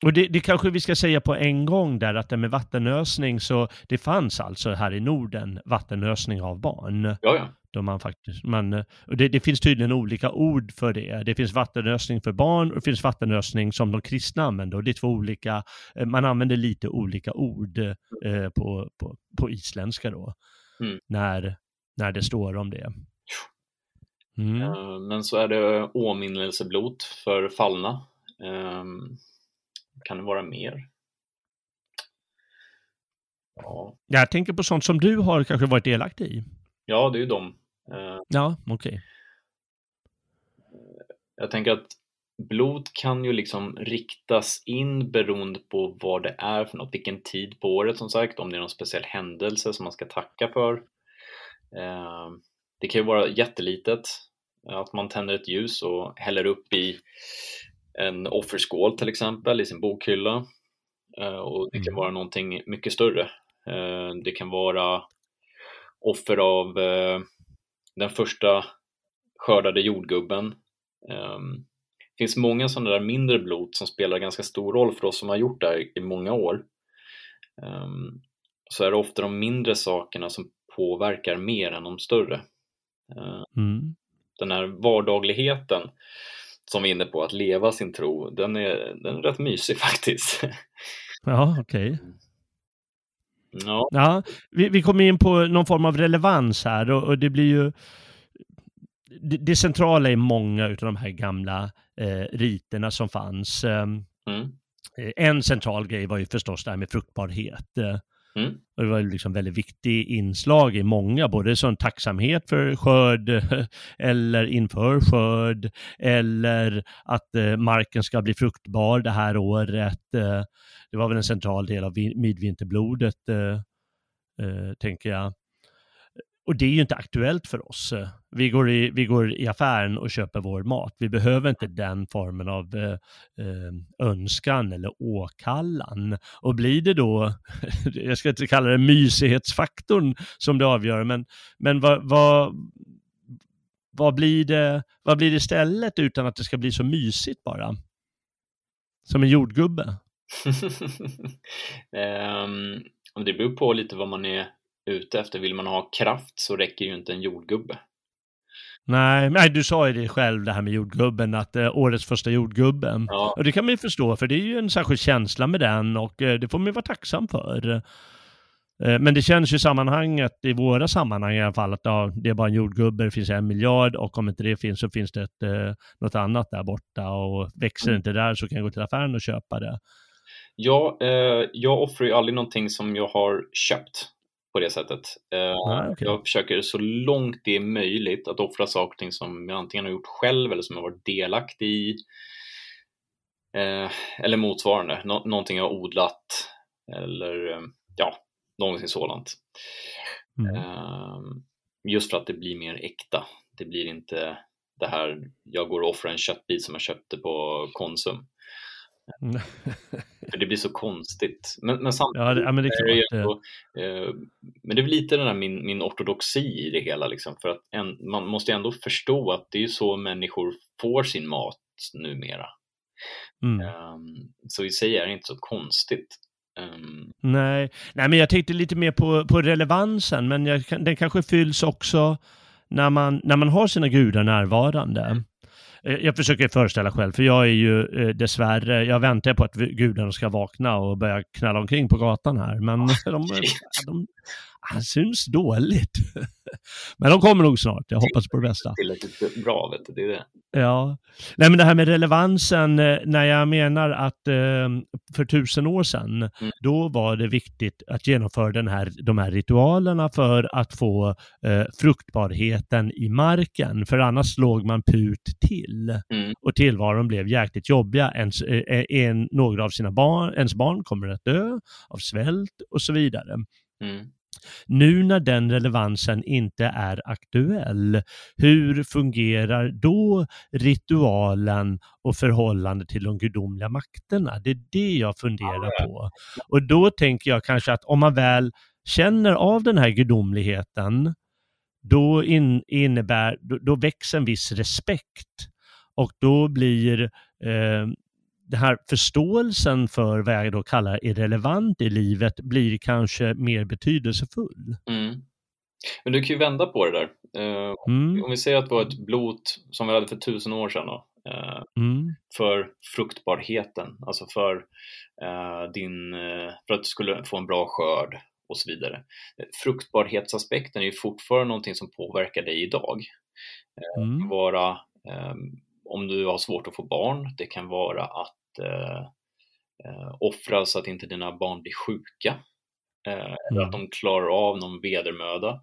Och det, det, kanske vi ska säga på en gång där att det med vattenösning så det fanns alltså här i Norden vattenösning av barn. Ja, ja. Då man faktiskt, man, och det, det, finns tydligen olika ord för det. Det finns vattenösning för barn och det finns vattenösning som de kristna använder. Och det är två olika, eh, man använder lite olika ord eh, på, på, på isländska då. Mm. När, när det står om det. Mm. Uh, men så är det åminnelseblot för fallna. Um, kan det vara mer? Ja. Jag tänker på sånt som du har kanske varit delaktig i. Ja, det är ju de. Eh, ja, okej. Okay. Jag tänker att blod kan ju liksom riktas in beroende på vad det är för något, vilken tid på året som sagt, om det är någon speciell händelse som man ska tacka för. Eh, det kan ju vara jättelitet, att man tänder ett ljus och häller upp i en offerskål till exempel i sin bokhylla. Eh, och det kan mm. vara någonting mycket större. Det kan vara offer av den första skördade jordgubben. Det finns många sådana där mindre blot som spelar ganska stor roll för oss som har gjort det här i många år. Um, så är det ofta de mindre sakerna som påverkar mer än de större. Uh, mm. Den här vardagligheten som vi är inne på, att leva sin tro, den är, den är rätt mysig faktiskt. Ja, okej. Okay. Ja. ja vi, vi kommer in på någon form av relevans här och, och det blir ju det, det, centrala i många av de här gamla eh, riterna som fanns. Ehm, mm. Eh, en central grej var ju förstås det här med fruktbarhet. Mm. Och det var liksom väldigt viktigt inslag i många, både som tacksamhet för skörd eller inför skörd eller att eh, marken ska bli fruktbar det här året. Eh, det var väl en central del av midvinterblodet, eh, tänker jag. Och det är ju inte aktuellt för oss. Vi går, i, vi går i affären och köper vår mat. Vi behöver inte den formen av eh, eh önskan eller åkallan. Och blir det då, jag ska inte kalla det mysighetsfaktorn som det avgör, men, men vad, vad, vad, blir det, vad blir det istället utan att det ska bli så mysigt bara? Som en jordgubbe? um, det beror på lite vad man är ute efter. Vill man ha kraft så räcker ju inte en jordgubbe. Nej, nej, du sa ju det själv det här med jordgubben, att eh, årets första jordgubben. Ja. Och det kan man ju förstå, för det är ju en särskild känsla med den och eh, det får man ju vara tacksam för. Eh, men det känns ju i sammanhanget, i våra sammanhang i alla fall, att ja, det är bara en jordgubbe, det finns en miljard och om inte det finns så finns det ett, eh, något annat där borta och växer Mm. inte där så kan jag gå till affären och köpa det. Ja, eh, jag offrar ju aldrig någonting som jag har köpt på det sättet. Eh, Ah, okej. Jag försöker så långt det är möjligt att offra saker och ting som jag antingen har gjort själv eller som jag varit delaktig i. Eh, eller motsvarande, Nå- någonting jag har odlat eller eh, ja, någonting sådant. Mm. Eh, just för att det blir mer äkta. Det blir inte det här, jag går och offrar en köttbit som jag köpte på Konsum. Mm. För det blir så konstigt. Men, men samtidigt Ja, det, ja, men det är är klart. ändå, eh, men det är lite den här min, min ortodoxi i det hela, liksom, för att en, man måste ändå förstå att det är så människor får sin mat numera. Mm. Um, så i sig är det inte så konstigt. Um, Nej. Nej, men jag tänkte lite mer på, på relevansen, men jag, den kanske fylls också när man, när man har sina gudar närvarande. Eh, Jag försöker föreställa själv, för jag är ju eh, dessvärre, jag väntar på att gudarna ska vakna och börja knalla omkring på gatan här, men de, de, han syns dåligt. Men de kommer nog snart, jag hoppas på det bästa. tillräckligt bra, vet du, det är det. Ja, nej men det här med relevansen, eh, när jag menar att eh, för tusen år sedan, Mm. då var det viktigt att genomföra den här, de här ritualerna för att få eh, fruktbarheten i marken, för annars låg man put till Mm. och tillvaron blev jäkligt jobbiga. Ens, eh, en, några av sina barn, ens barn kommer att dö av svält och så vidare. Mm. Nu när den relevansen inte är aktuell, hur fungerar då ritualen och förhållande till de gudomliga makterna? Det är det jag funderar på. Och då tänker jag kanske att om man väl känner av den här gudomligheten, då, in, innebär, då, då växer en viss respekt och då blir eh, den här förståelsen för vad jag då kallar irrelevant i livet blir kanske mer betydelsefull. Mm. Men du kan ju vända på det där. Eh, Mm, om vi säger att det var ett blot som vi hade för tusen år sedan då, eh, mm, för fruktbarheten, alltså för, eh, din, för att du skulle få en bra skörd och så vidare. Fruktbarhetsaspekten är ju fortfarande någonting som påverkar dig idag. Det mm, kan vara eh, om du har svårt att få barn, det kan vara att offra så att inte dina barn blir sjuka. Eh, eller att de klarar av någon vedermöda.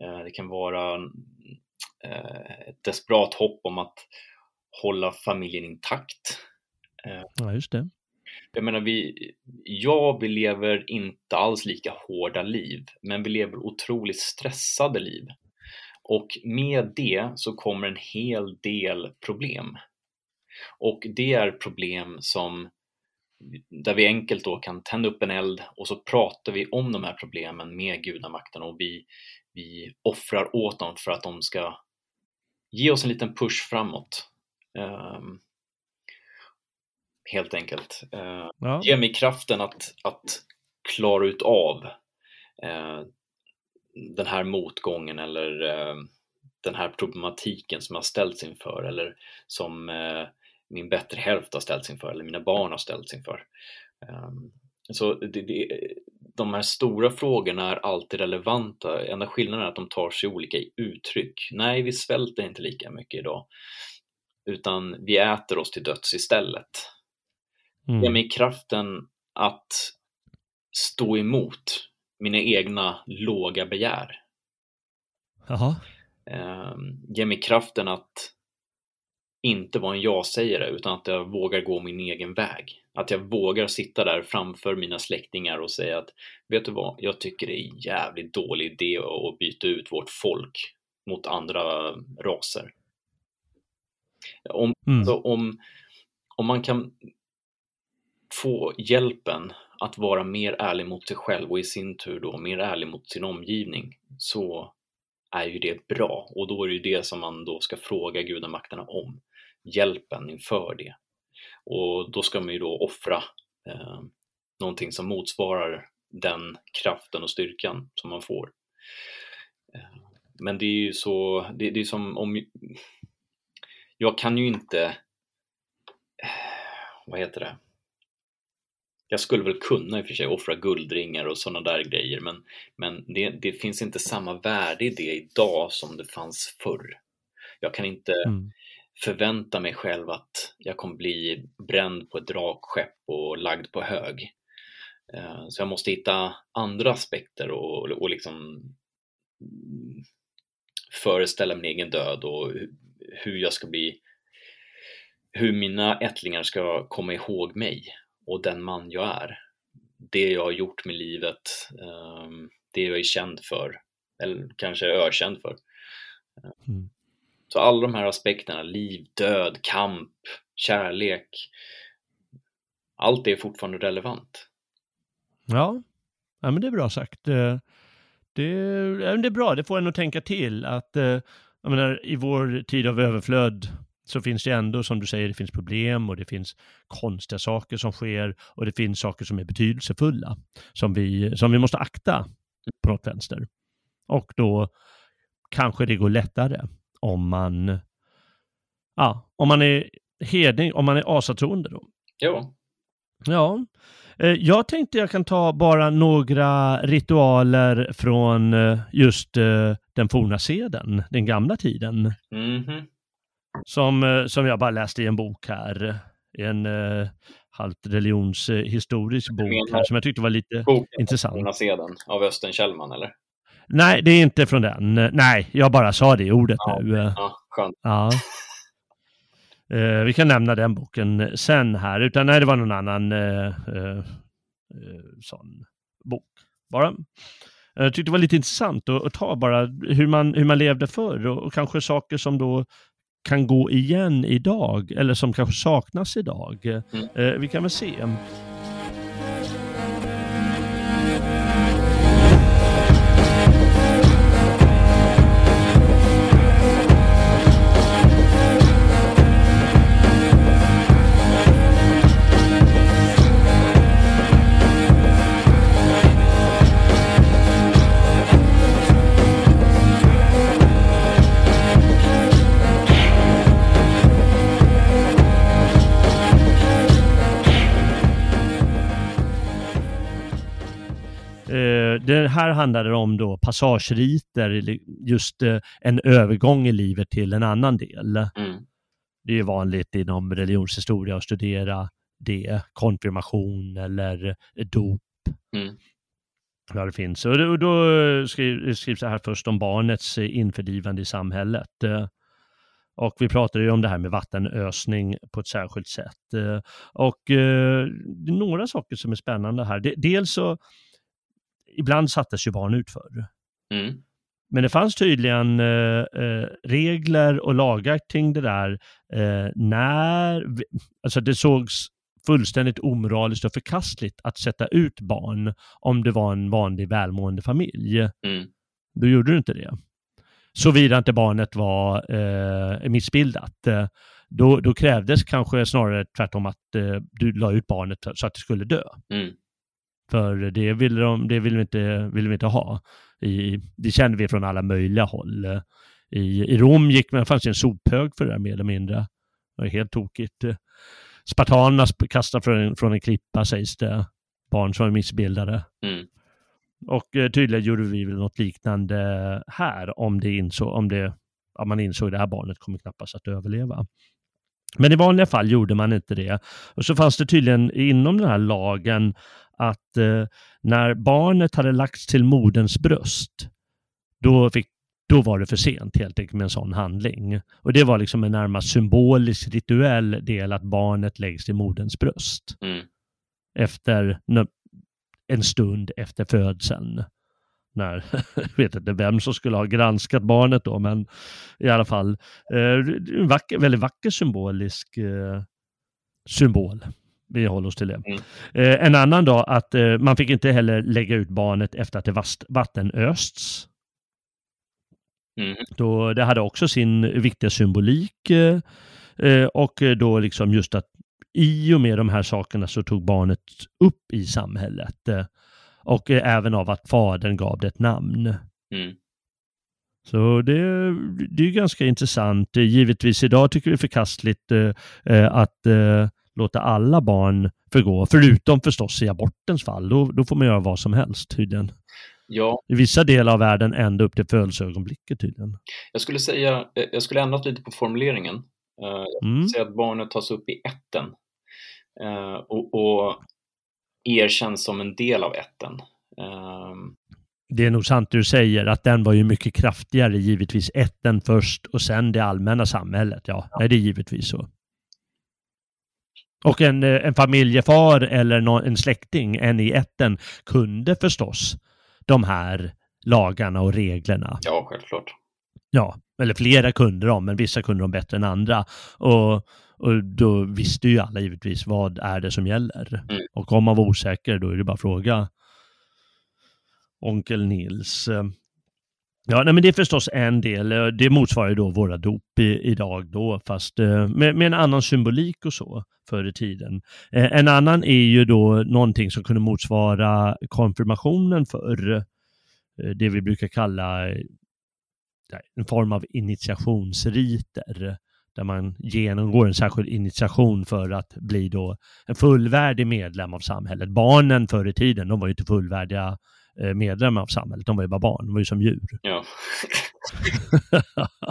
Eh, det kan vara eh, ett desperat hopp om att hålla familjen intakt. ja just det. Jag menar, vi, ja, vi lever inte alls lika hårda liv, men vi lever otroligt stressade liv. Och med det så kommer en hel del problem. Och det är problem som där vi enkelt då kan tända upp en eld och så pratar vi om de här problemen med gudamakten och vi, vi offrar åt dem för att de ska ge oss en liten push framåt. Ehm, helt enkelt. Uh, Ja. Ge mig kraften att, att klara ut av eh, den här motgången eller eh, den här problematiken som jag ställts inför eller som eh, min bättre hälft har ställts inför eller mina barn har ställts inför. Um, så det, det, de här stora frågorna är alltid relevanta. Enda skillnaden är att de tar sig olika uttryck. Nej, vi svälter inte lika mycket idag, utan vi äter oss till döds istället. Ge Mm. mig kraften att stå emot mina egna låga begär. Jaha. Ge mig kraften att inte vara en ja-sägare utan att jag vågar gå min egen väg. Att jag vågar sitta där framför mina släktingar och säga att vet du vad, jag tycker det är en jävligt dålig idé att byta ut vårt folk mot andra raser. Om, Mm. så om, om man kan få hjälpen att vara mer ärlig mot sig själv och i sin tur då mer ärlig mot sin omgivning så är ju det bra och då är det ju det som man då ska fråga gudamakterna om. Hjälpen inför det. Och då ska man ju då offra eh, någonting som motsvarar den kraften och styrkan som man får. Eh, men det är ju så, det, det är som om jag kan ju inte, eh, vad heter det, jag skulle väl kunna i och för sig offra guldringar och sådana där grejer men, men det, det, finns inte samma värde i det idag som det fanns förr. Jag kan inte mm förvänta mig själv att jag kommer bli bränd på ett drakskepp och lagd på hög. Eh, så jag måste hitta andra aspekter och, och liksom mm, föreställa min egen död och hur jag ska bli hur mina ättlingar ska komma ihåg mig och den man jag är. Det jag har gjort med livet, eh, det jag är känd för, eller kanske ökänd för. Eh, mm. Så alla de här aspekterna, liv, död, kamp, kärlek, allt det är fortfarande relevant. Ja, ja men det är bra sagt. Eh, det, det, det är bra, det får en att tänka till att eh, jag menar, i vår tid av överflöd så finns det ändå, som du säger, det finns problem och det finns konstiga saker som sker och det finns saker som är betydelsefulla som vi, som vi måste akta på något vänster. Och då kanske det går lättare om man, ja, om man är hedning, om man är asatroende då. Ja. Ja. Eh, jag tänkte jag kan ta bara några ritualer från eh, just eh, den forna seden, den gamla tiden. Mm -hmm som, som jag bara läste i en bok här. En uh, halvt religionshistorisk bok här som jag tyckte var lite boken, intressant. Seden av Östen Kjellman eller? Nej, det är inte från den. Nej, jag bara sa det ordet ja, nu. Ja, skönt. Ja. Uh, vi kan nämna den boken sen här, utan nej, det var någon annan uh, uh, sån bok bara. Jag tyckte det var lite intressant att, att ta bara hur man, hur man levde förr och, och kanske saker som då kan gå igen idag eller som kanske saknas idag. Mm. Eh, vi kan väl se. Det här handlar om då passageriter, just eh, en övergång i livet till en annan del. Mm. Det är vanligt inom religionshistoria att studera det, konfirmation eller dop. Mm. Ja, det finns. Och då, skrivs det här först om barnets införlivande i samhället. Eh, och vi pratade ju om det här med vattenösning på ett särskilt sätt. Eh, och det är några saker som är spännande här. Dels så ibland sattes ju barn ut förr. Mm. Men det fanns tydligen eh, eh, regler och lagar kring det där eh, när, alltså det sågs fullständigt omoraliskt och förkastligt att sätta ut barn om det var en vanlig välmående familj. Mm. Då gjorde du inte det. Såvida inte barnet var eh, missbildat. Då, då krävdes kanske snarare tvärtom att eh, du la ut barnet så att det skulle dö. Mm. För det vill, de, det vill, vi, inte, vill vi inte ha. I, det kände vi från alla möjliga håll. I, i Rom gick man, fanns en sophög för det där mer eller mindre. Det var helt tokigt. Spartanerna kastade från en, från en klippa sägs det. Barn som var missbildade. Mm. Och eh, tydligen gjorde vi väl något liknande här om, det insåg, om, det, om man insåg att det här barnet kommer knappast att överleva. Men i vanliga fall gjorde man inte det. Och så fanns det tydligen inom den här lagen att eh, när barnet hade lagts till moderns bröst, då, fick, då var det för sent helt enkelt med en sån handling. Och det var liksom en närmast symbolisk rituell del att barnet läggs till moderns bröst. Mm. Efter en stund efter födseln. När, jag vet inte vem som skulle ha granskat barnet då, men i alla fall eh, vacker, väldigt vacker symbolisk eh, symbol vi håller oss till det. Mm. Eh, en annan då att eh, man fick inte heller lägga ut barnet efter att det vattenösts. Mm. Då det hade också sin viktiga symbolik eh, eh, och då liksom just att i och med de här sakerna så tog barnet upp i samhället eh, och eh, även av att fadern gav det ett namn. Mm. Så det, det är ganska intressant. Givetvis idag tycker vi förkastligt att låta alla barn förgå, förutom förstås i abortens fall. Då, då får man göra vad som helst tydligen. Ja. I vissa delar av världen ända upp till födelseögonblicket tydligen. Jag skulle säga, eh, jag skulle ändrat lite på formuleringen. Eh, jag Mm. säga att barnet tas upp i ätten eh, och, och erkänns som en del av ätten. Ehm, Det är nog sant du säger att den var ju mycket kraftigare, givetvis ätten först och sen det allmänna samhället. Ja, Nej, det är givetvis så. Och en, eh, en familjefar eller en släkting, en i ätten, kunde förstås de här lagarna och reglerna. Ja, självklart. Ja, eller flera kunde de, men vissa kunde de bättre än andra. Och, och då visste ju alla givetvis vad är det som gäller. Mm. Och om man var osäker, då är det bara att fråga onkel Nils. Ja, nej, men det är förstås en del. Eh, det motsvarar ju då våra dop i, idag då, fast eh, med, med en annan symbolik och så förr i tiden. Eh, en annan är ju då någonting som kunde motsvara konfirmationen för det vi brukar kalla en form av initiationsriter där man genomgår en särskild initiation för att bli då en fullvärdig medlem av samhället. Barnen förr i tiden, de var ju inte fullvärdiga eh, medlemmar av samhället, de var ju bara barn, de var ju som djur. Ja.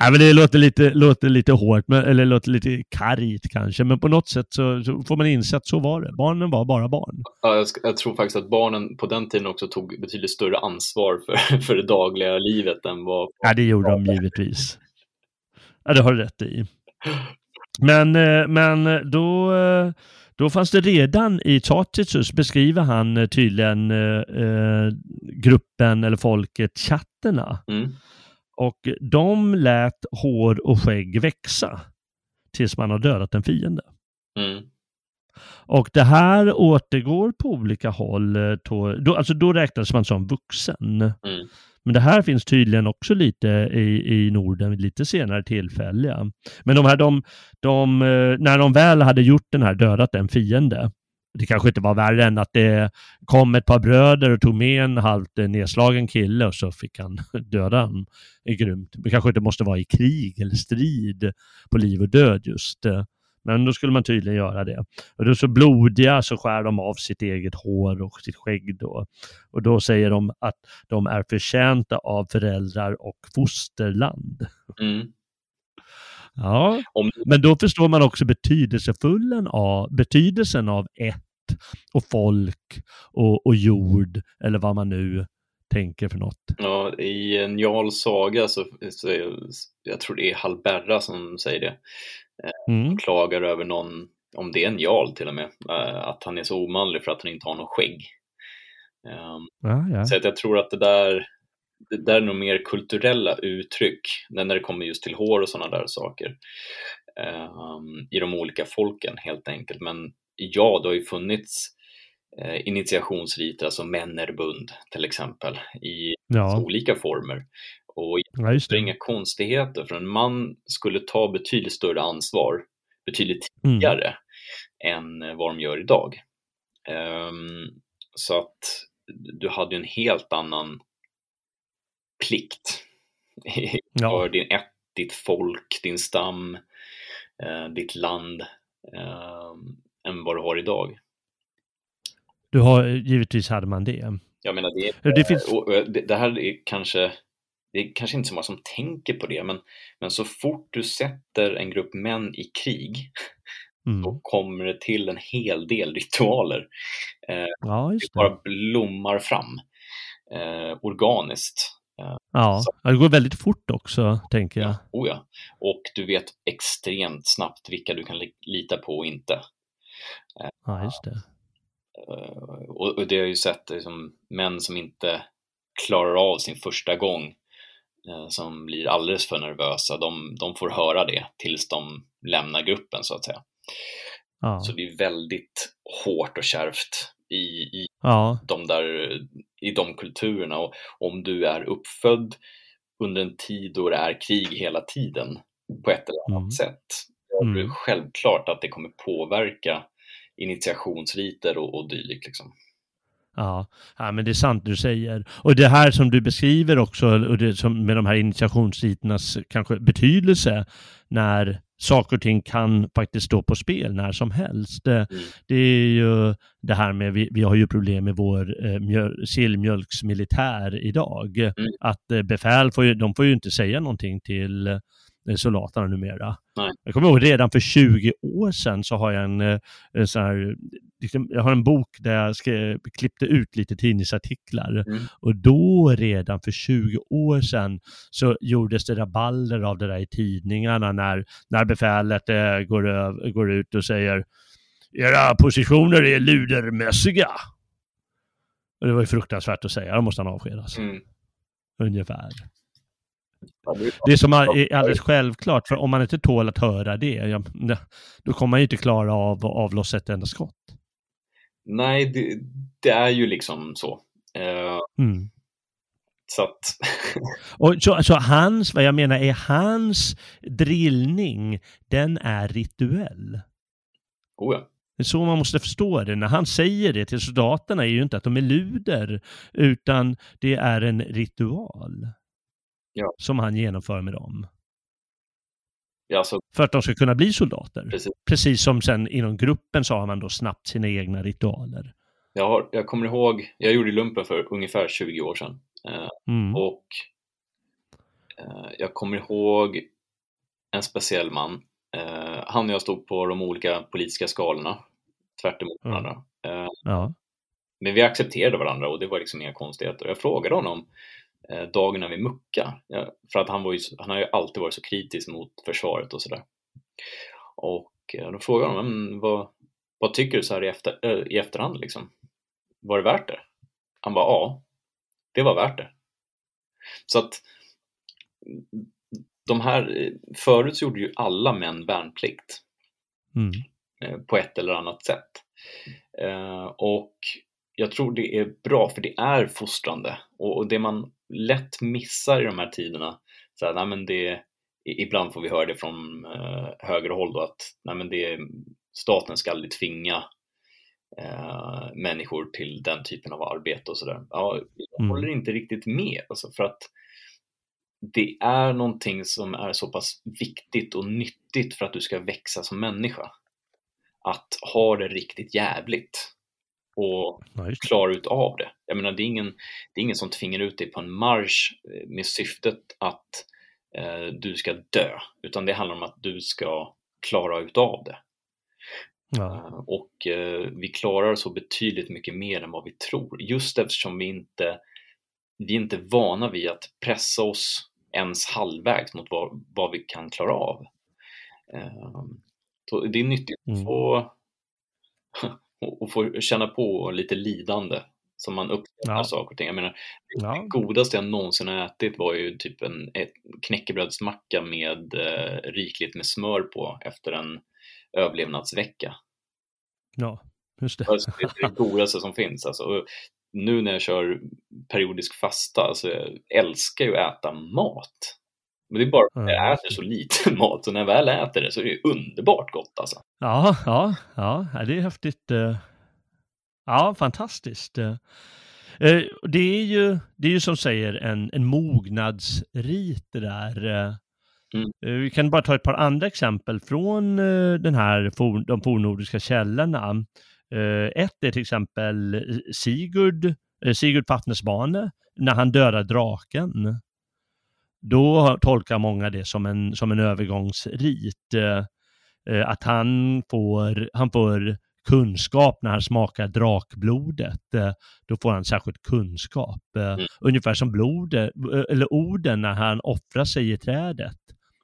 Nej, men det låter lite, låter lite hårt, men, eller låter lite kargt kanske, men på något sätt så, så får man inse att så var det. Barnen var bara barn. Ja, jag, jag tror faktiskt att barnen på den tiden också tog betydligt större ansvar för, för det dagliga livet än vad... Ja, det gjorde de givetvis. Ja, det har du rätt i. Men, eh, men då, eh, då fanns det redan i Tacitus beskriver han eh, tydligen eh, eh, gruppen eller folket chatterna. Mm. Och de lät hår och skägg växa tills man har dödat en fiende. Mm. Och det här återgår på olika håll. eh, då, alltså då räknades man som vuxen. Mm. Men det här finns tydligen också lite i, i Norden vid lite senare tillfälle. ja. Men de här, de, de, eh, när de väl hade gjort den här, dödat en fiende, det kanske inte var värre än att det kom ett par bröder och tog med en halvt eh, nedslagen kille och så fick han döda honom. Det är grymt. Det kanske inte måste vara i krig eller strid på liv och död just. Eh. Men då skulle man tydligen göra det. Och då så blodiga så skär de av sitt eget hår och sitt skägg då. Och då säger de att de är förtjänta av föräldrar och fosterland. Mm. Ja, Om, men då förstår man också betydelsefulla av, betydelsen av ett och folk och, och jord eller vad man nu tänker för något. ja, I en Jarl saga så, så är, jag tror det är Hallberra som säger det, Mm. klagar över någon, om det är en Jarl till och med, eh, att han är så omanlig för att han inte har någon skägg. Ehm, Ja, ja. Så att jag tror att det där, det där är nog mer kulturella uttryck när när det kommer just till hår och sådana där saker. ehm, I de olika folken helt enkelt. Men ja, det har ju funnits eh, initiationsriter, alltså männerbund till exempel, i ja. olika former. Och just det är inga konstigheter, för en man skulle ta betydligt större ansvar betydligt Mm. tidigare än vad de gör idag. Ehm, så att du hade en helt annan plikt Ja. för din ett, ditt folk, din stam, eh, ditt land ehm, än vad du har idag. Du har, givetvis hade man det. Jag menar, det, Det finns, det, det här är kanske det är kanske inte så många som tänker på det, men, men så fort du sätter en grupp män i krig mm. då kommer det till en hel del ritualer. Eh, Ja, det bara blommar fram eh, organiskt. Ja, Ja, det går väldigt fort också, tänker jag. Oh ja. Och du vet extremt snabbt vilka du kan li- lita på och inte. Ja, just det. Eh, och, och det har jag ju sett liksom, män som inte klarar av sin första gång, eh, som blir alldeles för nervösa, de, de får höra det tills de lämnar gruppen så att säga. Ja, Så det är väldigt hårt och kärvt i, i ja, de där i de kulturerna och om du är uppfödd under en tid då det är krig hela tiden på ett eller annat Mm. sätt. Då är det Mm. självklart att det kommer påverka initiationsriter och, och dylikt. Liksom. Ja, ja, men det är sant du säger. Och det här som du beskriver också, och det som med de här initiationsriternas kanske betydelse, när saker och ting kan faktiskt stå på spel när som helst. Det, Mm. det är ju det här med, vi, vi har ju problem med vår eh, mjöl, sillmjölksmilitär idag. Mm. Att eh, befäl får ju, de får ju inte säga någonting till eh, soldaterna numera. Nej. Jag kommer ihåg redan för 20 år sedan så har jag en, eh, en sån här, liksom, jag har en bok där jag skrev, klippte ut lite tidningsartiklar Mm. och då redan för 20 år sedan så gjordes det rabalder av det där i tidningarna när, när befälet eh, går, öv, går ut och säger era positioner är ludermässiga. Och det var ju fruktansvärt att säga, då måste han avskedas. Mm. Ungefär. Det är- som är alldeles självklart, för om man inte tål att höra det, då kommer man ju inte klara av att avlossa ett enda skott. Nej, det, det är ju liksom så. Eh, Mm. så att, Och så, så hans, vad jag menar är hans drillning, den är rituell. oh ja. Det är så man måste förstå det. När han säger det till soldaterna är ju inte att de är luder, utan det är en ritual. Ja. Som han genomför med dem. Alltså, För att de ska kunna bli soldater. precis. Precis som sen inom gruppen så har man då snabbt sina egna ritualer. Jag, har, jag kommer ihåg, jag gjorde lumpen för ungefär 20 år sedan. Eh, Mm. och eh, jag kommer ihåg en speciell man. Eh, han och jag stod på de olika politiska skalorna, tvärt emot Mm. varandra. Eh, Ja. men vi accepterade varandra och det var liksom inga konstigheter. Jag frågade honom dagen när vi muckade, ja, för att han, var ju, han har ju alltid varit så kritisk mot försvaret och sådär. Och eh, då frågade honom, "Men vad, vad tycker du så här i, efter, äh, i efterhand liksom? Var det värt det? Han bara, ja, det var värt det. Så att de här, förut så gjorde ju alla män värnplikt Mm. eh, på ett eller annat sätt. Eh, Och jag tror det är bra för det är fostrande och och det man lätt missar i de här tiderna, så här, nej men det, ibland får vi höra det från eh, högerhåll då att nej men det, staten ska aldrig tvinga eh, människor till den typen av arbete och sådär. Ja, jag Mm. håller inte riktigt med, alltså för att det är någonting som är så pass viktigt och nyttigt för att du ska växa som människa. Att ha det riktigt jävligt och det. klara ut av det. Jag menar, det är ingen, det är ingen som tvingar ut dig på en marsch eh, med syftet att eh, du ska dö, utan det handlar om att du ska klara ut av det. Ja. Eh, Och eh, vi klarar så betydligt mycket mer än vad vi tror, just eftersom vi inte vi är inte vana vid att pressa oss ens halvvägs mot vad, vad vi kan klara av. Eh, Så det är nyttigt att Mm. få, och och få känna på lite lidande som man uppskattar Ja. saker och ting. Jag menar, Ja. det godaste jag någonsin har ätit var ju typ en knäckebrödsmacka med eh, rikligt med smör på efter en överlevnadsvecka. ja, just det. Alltså, det är det godaste som finns. Alltså. Och nu när jag kör periodisk fasta, alltså, jag älskar ju att äta mat. Men det är bara att jag Ja. äter så lite mat, så när jag väl äter det så är det underbart gott alltså. Ja, ja, ja, det är häftigt. eh. Ja, fantastiskt. eh. Eh, Det är ju, det är ju som säger en, en mognadsrit det där. Mm. Vi kan bara ta ett par andra exempel från den här, de fornnordiska källorna. Ett är till exempel Sigurd, Sigurd Fafnesbane, när han dödar draken. Då tolkar många det som en, som en övergångsrit. eh, eh, Att han får, han får kunskap när han smakar drakblodet. eh, Då får han särskilt kunskap. eh, Mm. Ungefär som blodet, eh, eller orden när han offrar sig i trädet.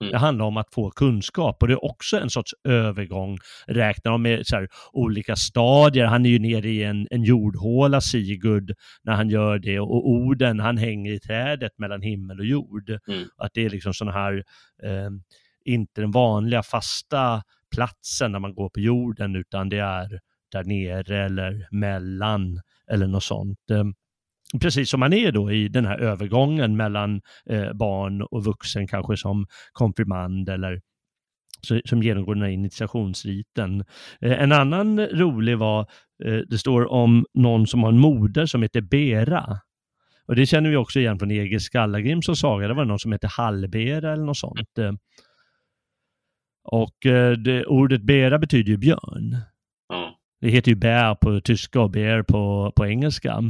Mm. Det handlar om att få kunskap och det är också en sorts övergång. Räknar de med så här, olika stadier. Han är ju nere i en, en jordhåla, Sigurd, när han gör det. Och orden, han hänger i trädet mellan himmel och jord. Mm. Att det är liksom sådana här, eh, inte den vanliga fasta platsen när man går på jorden, utan det är där nere eller mellan eller något sånt. Eh, precis som man är då i den här övergången mellan eh, barn och vuxen, kanske som konfirmand eller som genomgår den här initiationsriten. Eh, en annan rolig var, eh, det står om någon som har en moder som heter Bera. Och det känner vi också igen från Egil Skallagrims saga, det var någon som hette Hallbera eller något sånt. Eh, och det, ordet Bera betyder ju björn. Det heter ju bär på tyska och bear på, på engelska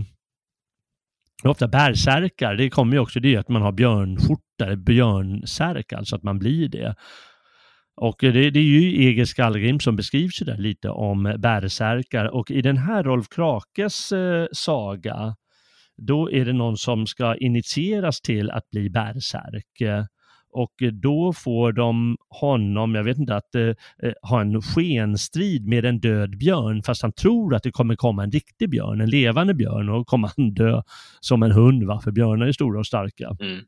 ofta bärsärkar, det kommer ju också det att man har björnskjorta, björnsärk, alltså att man blir det. Och det, det är ju Egil Skallgrim som beskrivs där lite om bärsärkar och i den här Rolf Krakes eh, saga då är det någon som ska initieras till att bli bärsärk. Och då får de honom, jag vet inte, att eh, eh, ha en skenstrid med en död björn fast han tror att det kommer komma en riktig björn, en levande björn och kommer han dö som en hund, va? för björnar är stora och starka. Mm.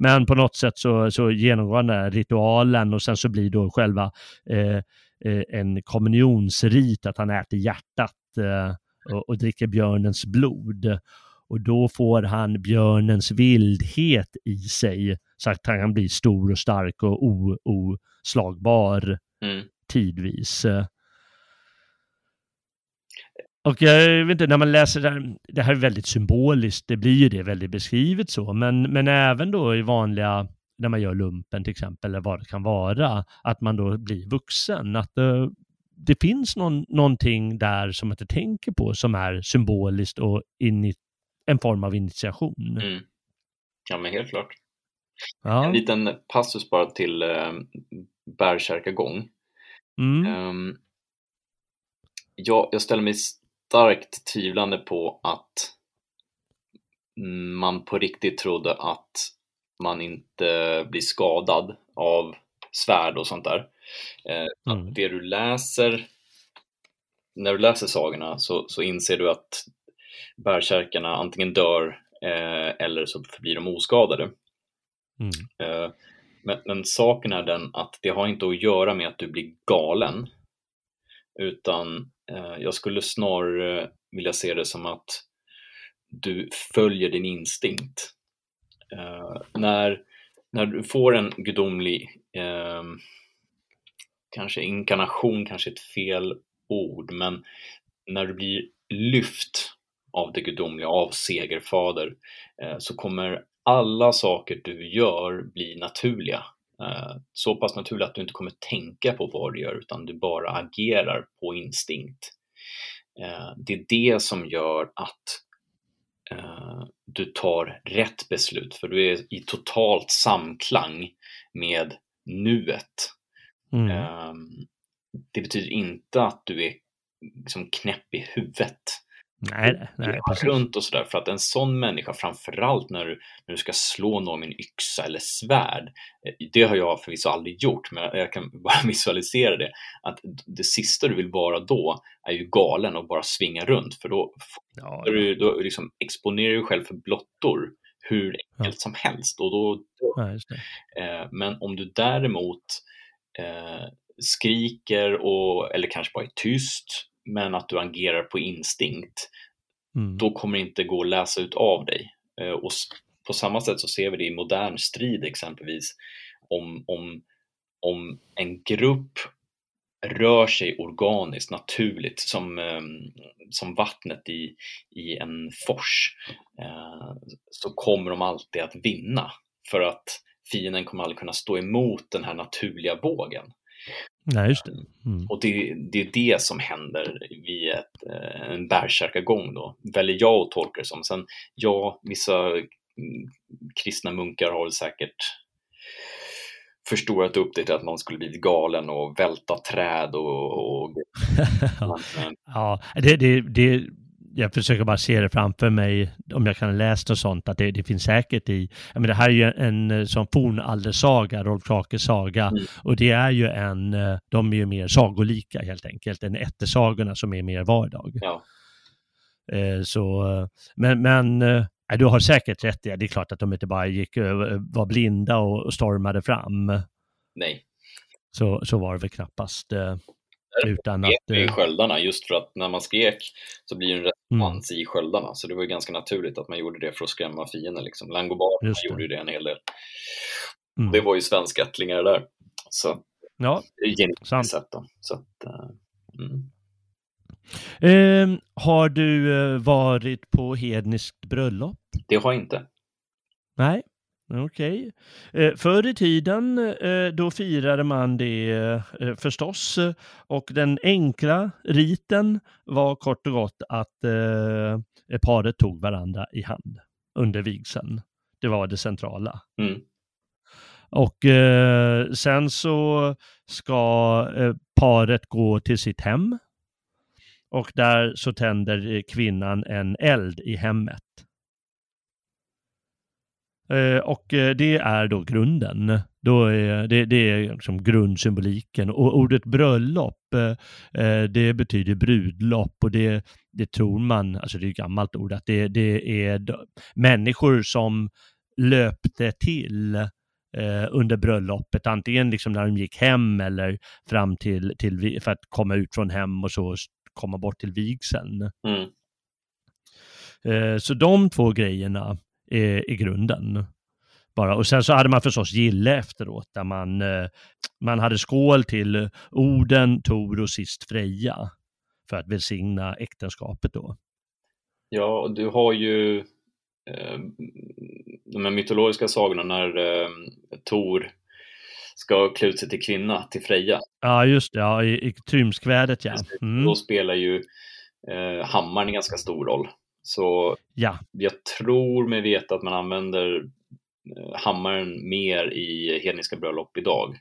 Men på något sätt så, så genomgår han den här ritualen och sen så blir då själva eh, eh, en kommunionsrit att han äter hjärtat eh, och, och dricker björnens blod. Och då får han björnens vildhet i sig så att han kan bli stor och stark och oslagbar mm. tidvis. Och jag vet inte, när man läser det här, det här är väldigt symboliskt, det blir ju det väldigt beskrivet så, men, men även då i vanliga, när man gör lumpen till exempel, eller vad det kan vara, att man då blir vuxen, att det, det finns någon, någonting där som man inte tänker på som är symboliskt och in, en form av initiation. Mm. Ja, men helt klart. Ja. En liten passus bara till eh, bärsärkagång. Mm. Um, jag, jag ställer mig starkt tvivlande på att man på riktigt trodde att man inte blir skadad av svärd och sånt där. Eh, mm. Det du läser, när du läser sagorna så, så inser du att bärsärkarna antingen dör eh, eller så förblir de oskadade. Mm. Eh, men, men saken är den att det har inte att göra med att du blir galen utan eh, jag skulle snarare vilja se det som att du följer din instinkt. Eh, när, när du får en gudomlig, eh, kanske inkarnation, kanske ett fel ord, men när du blir lyft av det gudomliga, av segerfader, så kommer alla saker du gör bli naturliga. Eh, så pass naturligt att du inte kommer tänka på vad du gör utan du bara agerar på instinkt. Eh, det är det som gör att eh, du tar rätt beslut för du är i totalt samklang med nuet. Mm. Det betyder inte att du är liksom knäpp i huvudet Nej, nej precis. runt och sådär. För att en sån människa, framförallt när du, när du ska slå någon med en yxa eller svärd, eh, det har jag förvisso aldrig gjort, men jag kan bara visualisera det, att det sista du vill vara då är ju galen och bara svinga runt, för då, ja, ja. Du, då liksom exponerar du dig själv för blottor hur enkelt ja. som helst. Och då, ja, eh, men om du däremot eh, skriker och, eller kanske bara är tyst men att du agerar på instinkt, mm. då kommer det inte gå att läsa ut av dig. Eh, och på samma sätt så ser vi det i modern strid exempelvis, om, om, om en grupp rör sig organiskt, naturligt, som, ehm, som vattnet i, i en fors, eh, så kommer de alltid att vinna. För att fienden kommer aldrig kunna stå emot den här naturliga vågen. Nej, just det. Mm. Och det, det, är det som händer vid ett, eh, en bärsärkagång då, väljer jag att tolka det som. Sen, ja, vissa mm, kristna munkar har väl säkert förstorat upp det till att man skulle bli galen och välta träd och... och... ja, det, det, det jag försöker bara se det framför mig, om jag kan läsa något sånt, att det, det finns säkert i, jag menar, det här är ju en, en sån fornaldersaga, Rolf Krakes saga, mm. och det är ju en, eh, de är ju mer sagolika helt enkelt, än ättesagorna som är mer vardag. Ja. Eh, så, men, men eh, du har säkert rätt i det, det är klart att de inte bara gick, var blinda och stormade fram. Nej. Så, så var det väl knappast. Utan att... i sköldarna just för att när man skrek så blir det en mm. fanns i sköldarna. Så det var ju ganska naturligt att man gjorde det för att skrämma fienden. Liksom. Langobarden gjorde ju det en hel del. Mm. Det var ju svenska ättlingar där. Så ja, sant. Sätt då. Så att, uh, mm. eh, har du eh, varit på hedniskt bröllop? Det har jag inte. Nej, Okej. Okay. Eh, förr i tiden eh, då firade man det eh, förstås och den enkla riten var kort och gott att eh, paret tog varandra i hand under vigseln. Det var det centrala. Mm. Och eh, sen så ska eh, paret gå till sitt hem och där så tänder kvinnan en eld i hemmet. Eh, och eh, det är då grunden. Då är, det, det är liksom grundsymboliken. Och ordet bröllop, eh, det betyder brudlopp och det, det tror man, alltså det är ett gammalt ord, att det, det är människor som löpte till under bröllopet, antingen liksom när de gick hem eller fram till, till för att komma ut från hem och så komma bort till vigseln. Mm. Så de två grejerna i grunden. Bara. Och sen så hade man förstås gille efteråt där man, eh, man hade skål till Orden, Tor och sist Freja för att välsigna äktenskapet då. Ja, du har ju eh, de här mytologiska sagorna när eh, Tor ska klä ut sig till kvinna, till Freja. Ja, just det, ja, i, i Trymskvädet ja. Mm. Då spelar ju eh, hammaren en ganska stor roll. Så ja. jag tror mig veta att man använder eh, hammaren mer i hedniska bröllop idag.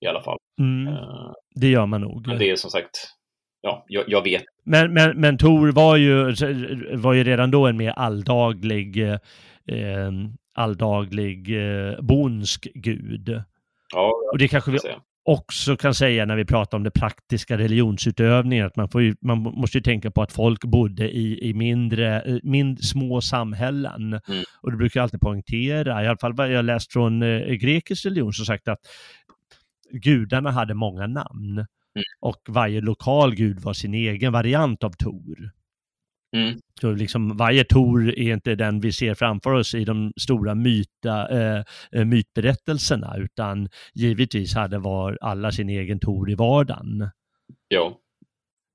I alla fall. Mm, uh, det gör man nog. Men det är som sagt, ja, jag, jag, vet. Men, men, men Tor var ju, var ju redan då en mer alldaglig, eh, alldaglig eh, bonsk gud. Ja, och det kanske vi också kan säga när vi pratar om det praktiska religionsutövningen, att man, får ju, man måste ju tänka på att folk bodde i, i mindre, eh, mind, små samhällen. Mm. Och det brukar jag alltid poängtera, i alla fall vad jag läst från eh, grekisk religion, som sagt att gudarna hade många namn. Mm. Och varje lokal gud var sin egen variant av Tor. Mm. Så liksom varje Tor är inte den vi ser framför oss i de stora myta, eh, eh, mytberättelserna, utan givetvis hade var alla sin egen Tor i vardagen. Ja.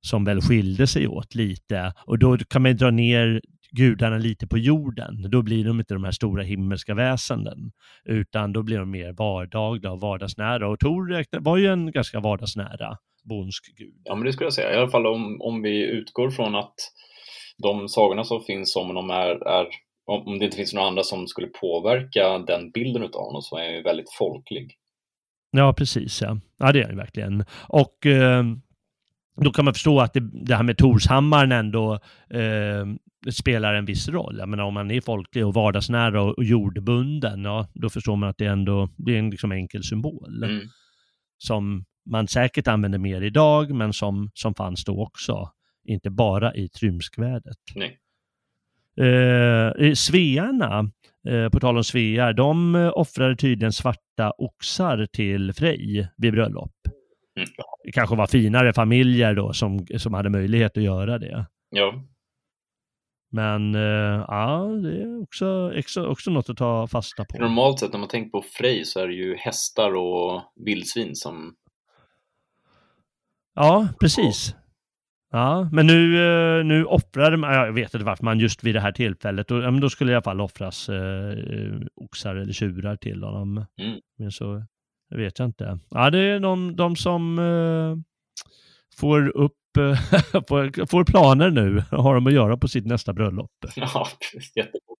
Som väl skilde sig åt lite. Och då kan man dra ner gudarna lite på jorden. Då blir de inte de här stora himmelska väsenden, utan då blir de mer vardagliga och vardagsnära. Och Tor var ju en ganska vardagsnära bondsk gud. Ja, men det skulle jag säga. I alla fall om, om vi utgår från att de sagorna som finns om honom är, är om det inte finns några andra som skulle påverka den bilden av honom så är han ju väldigt folklig. Ja, precis. Ja, ja det är han verkligen. Och eh, då kan man förstå att det, det här med Torshammaren ändå eh, spelar en viss roll. Jag menar om man är folklig och vardagsnära och, och jordbunden, ja, då förstår man att det ändå det är en liksom enkel symbol. Mm. Som man säkert använder mer idag, men som, som fanns då också inte bara i Trymskvädet. Nej. Eh, Svearna, eh, på tal om Svear, de eh, offrade tydligen svarta oxar till Frej vid bröllop. Mm. Det kanske var finare familjer då som, som hade möjlighet att göra det. Ja. Men eh, ja, det är också, också, också något att ta fasta på. Normalt sett när man tänker på Frej så är det ju hästar och vildsvin som... Ja, precis. Ja, men nu, eh, nu offrade man, jag vet inte varför man just vid det här tillfället, då, då skulle i alla fall offras eh, oxar eller tjurar till honom. Mm. Men så det vet jag inte. Ja, det är de, de som eh, får upp får, får planer nu, har de att göra på sitt nästa bröllop. Ja, jättebra.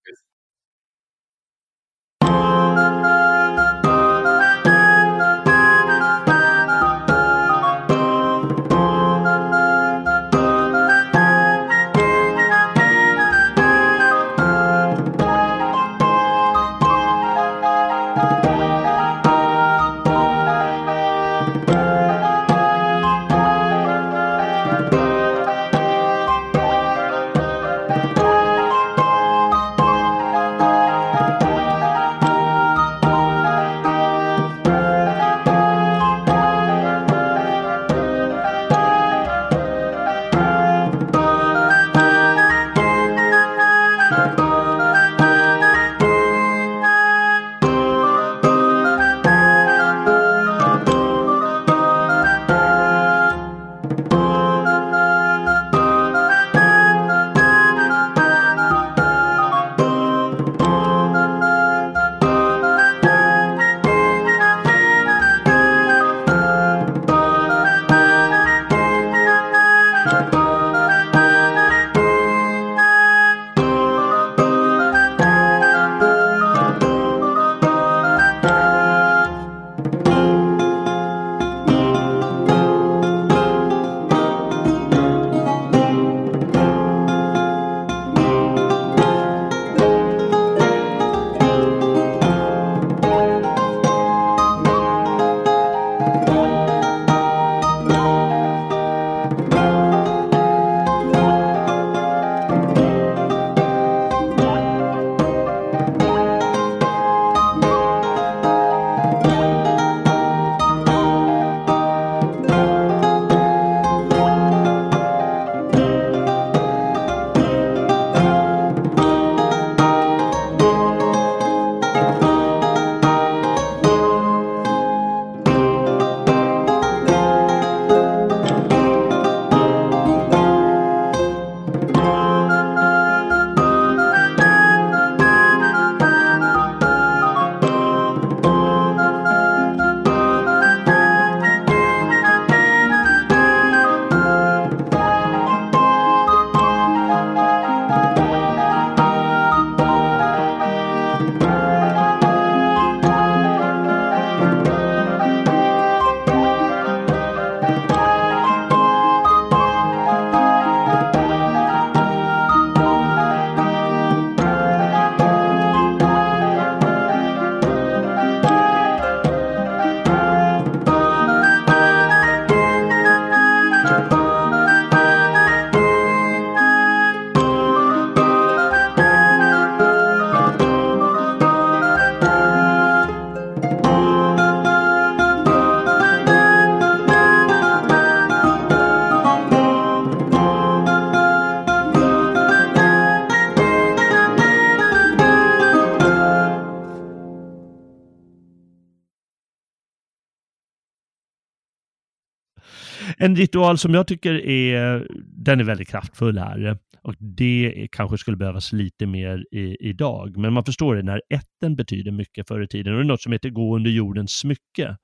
En ritual som jag tycker är, den är väldigt kraftfull här. Och det kanske skulle behövas lite mer i, idag. Men man förstår det när ätten betyder mycket förr i tiden. Och det är något som heter gå under jordens smycke.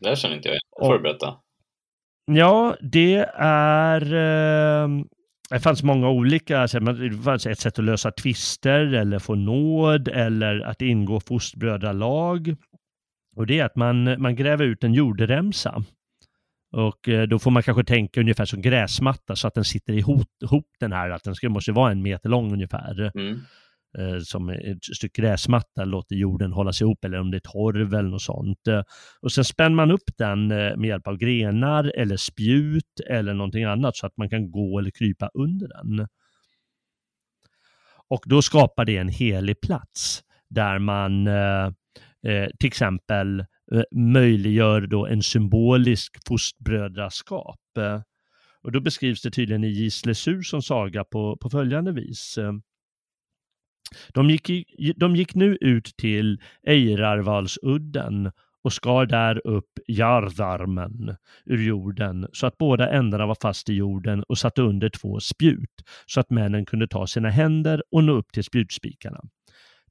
Det här känner inte jag. Får du berätta? Ja, det är... Eh, det fanns många olika, det fanns ett sätt att lösa tvister eller få nåd eller att ingå fostbrödralag. Och det är att man, man gräver ut en jordremsa. Och eh, då får man kanske tänka ungefär som gräsmatta så att den sitter ihop, ihop den här, att den ska, måste vara en meter lång ungefär. Mm. Eh, som ett stycke gräsmatta låter jorden hållas ihop eller om det är torv eller något sånt. Eh, och sen spänner man upp den med hjälp av grenar eller spjut eller någonting annat så att man kan gå eller krypa under den. Och då skapar det en helig plats där man eh, till exempel eh, Eh, möjliggör då en symbolisk fostbrödraskap. Eh, och då beskrivs det tydligen i Gisle som saga på, på följande vis. Eh, de gick, i, de gick nu ut till Eirarvalsudden och skar där upp jardarmen ur jorden så att båda ändarna var fast i jorden och satte under två spjut så att männen kunde ta sina händer och nå upp till spjutspikarna.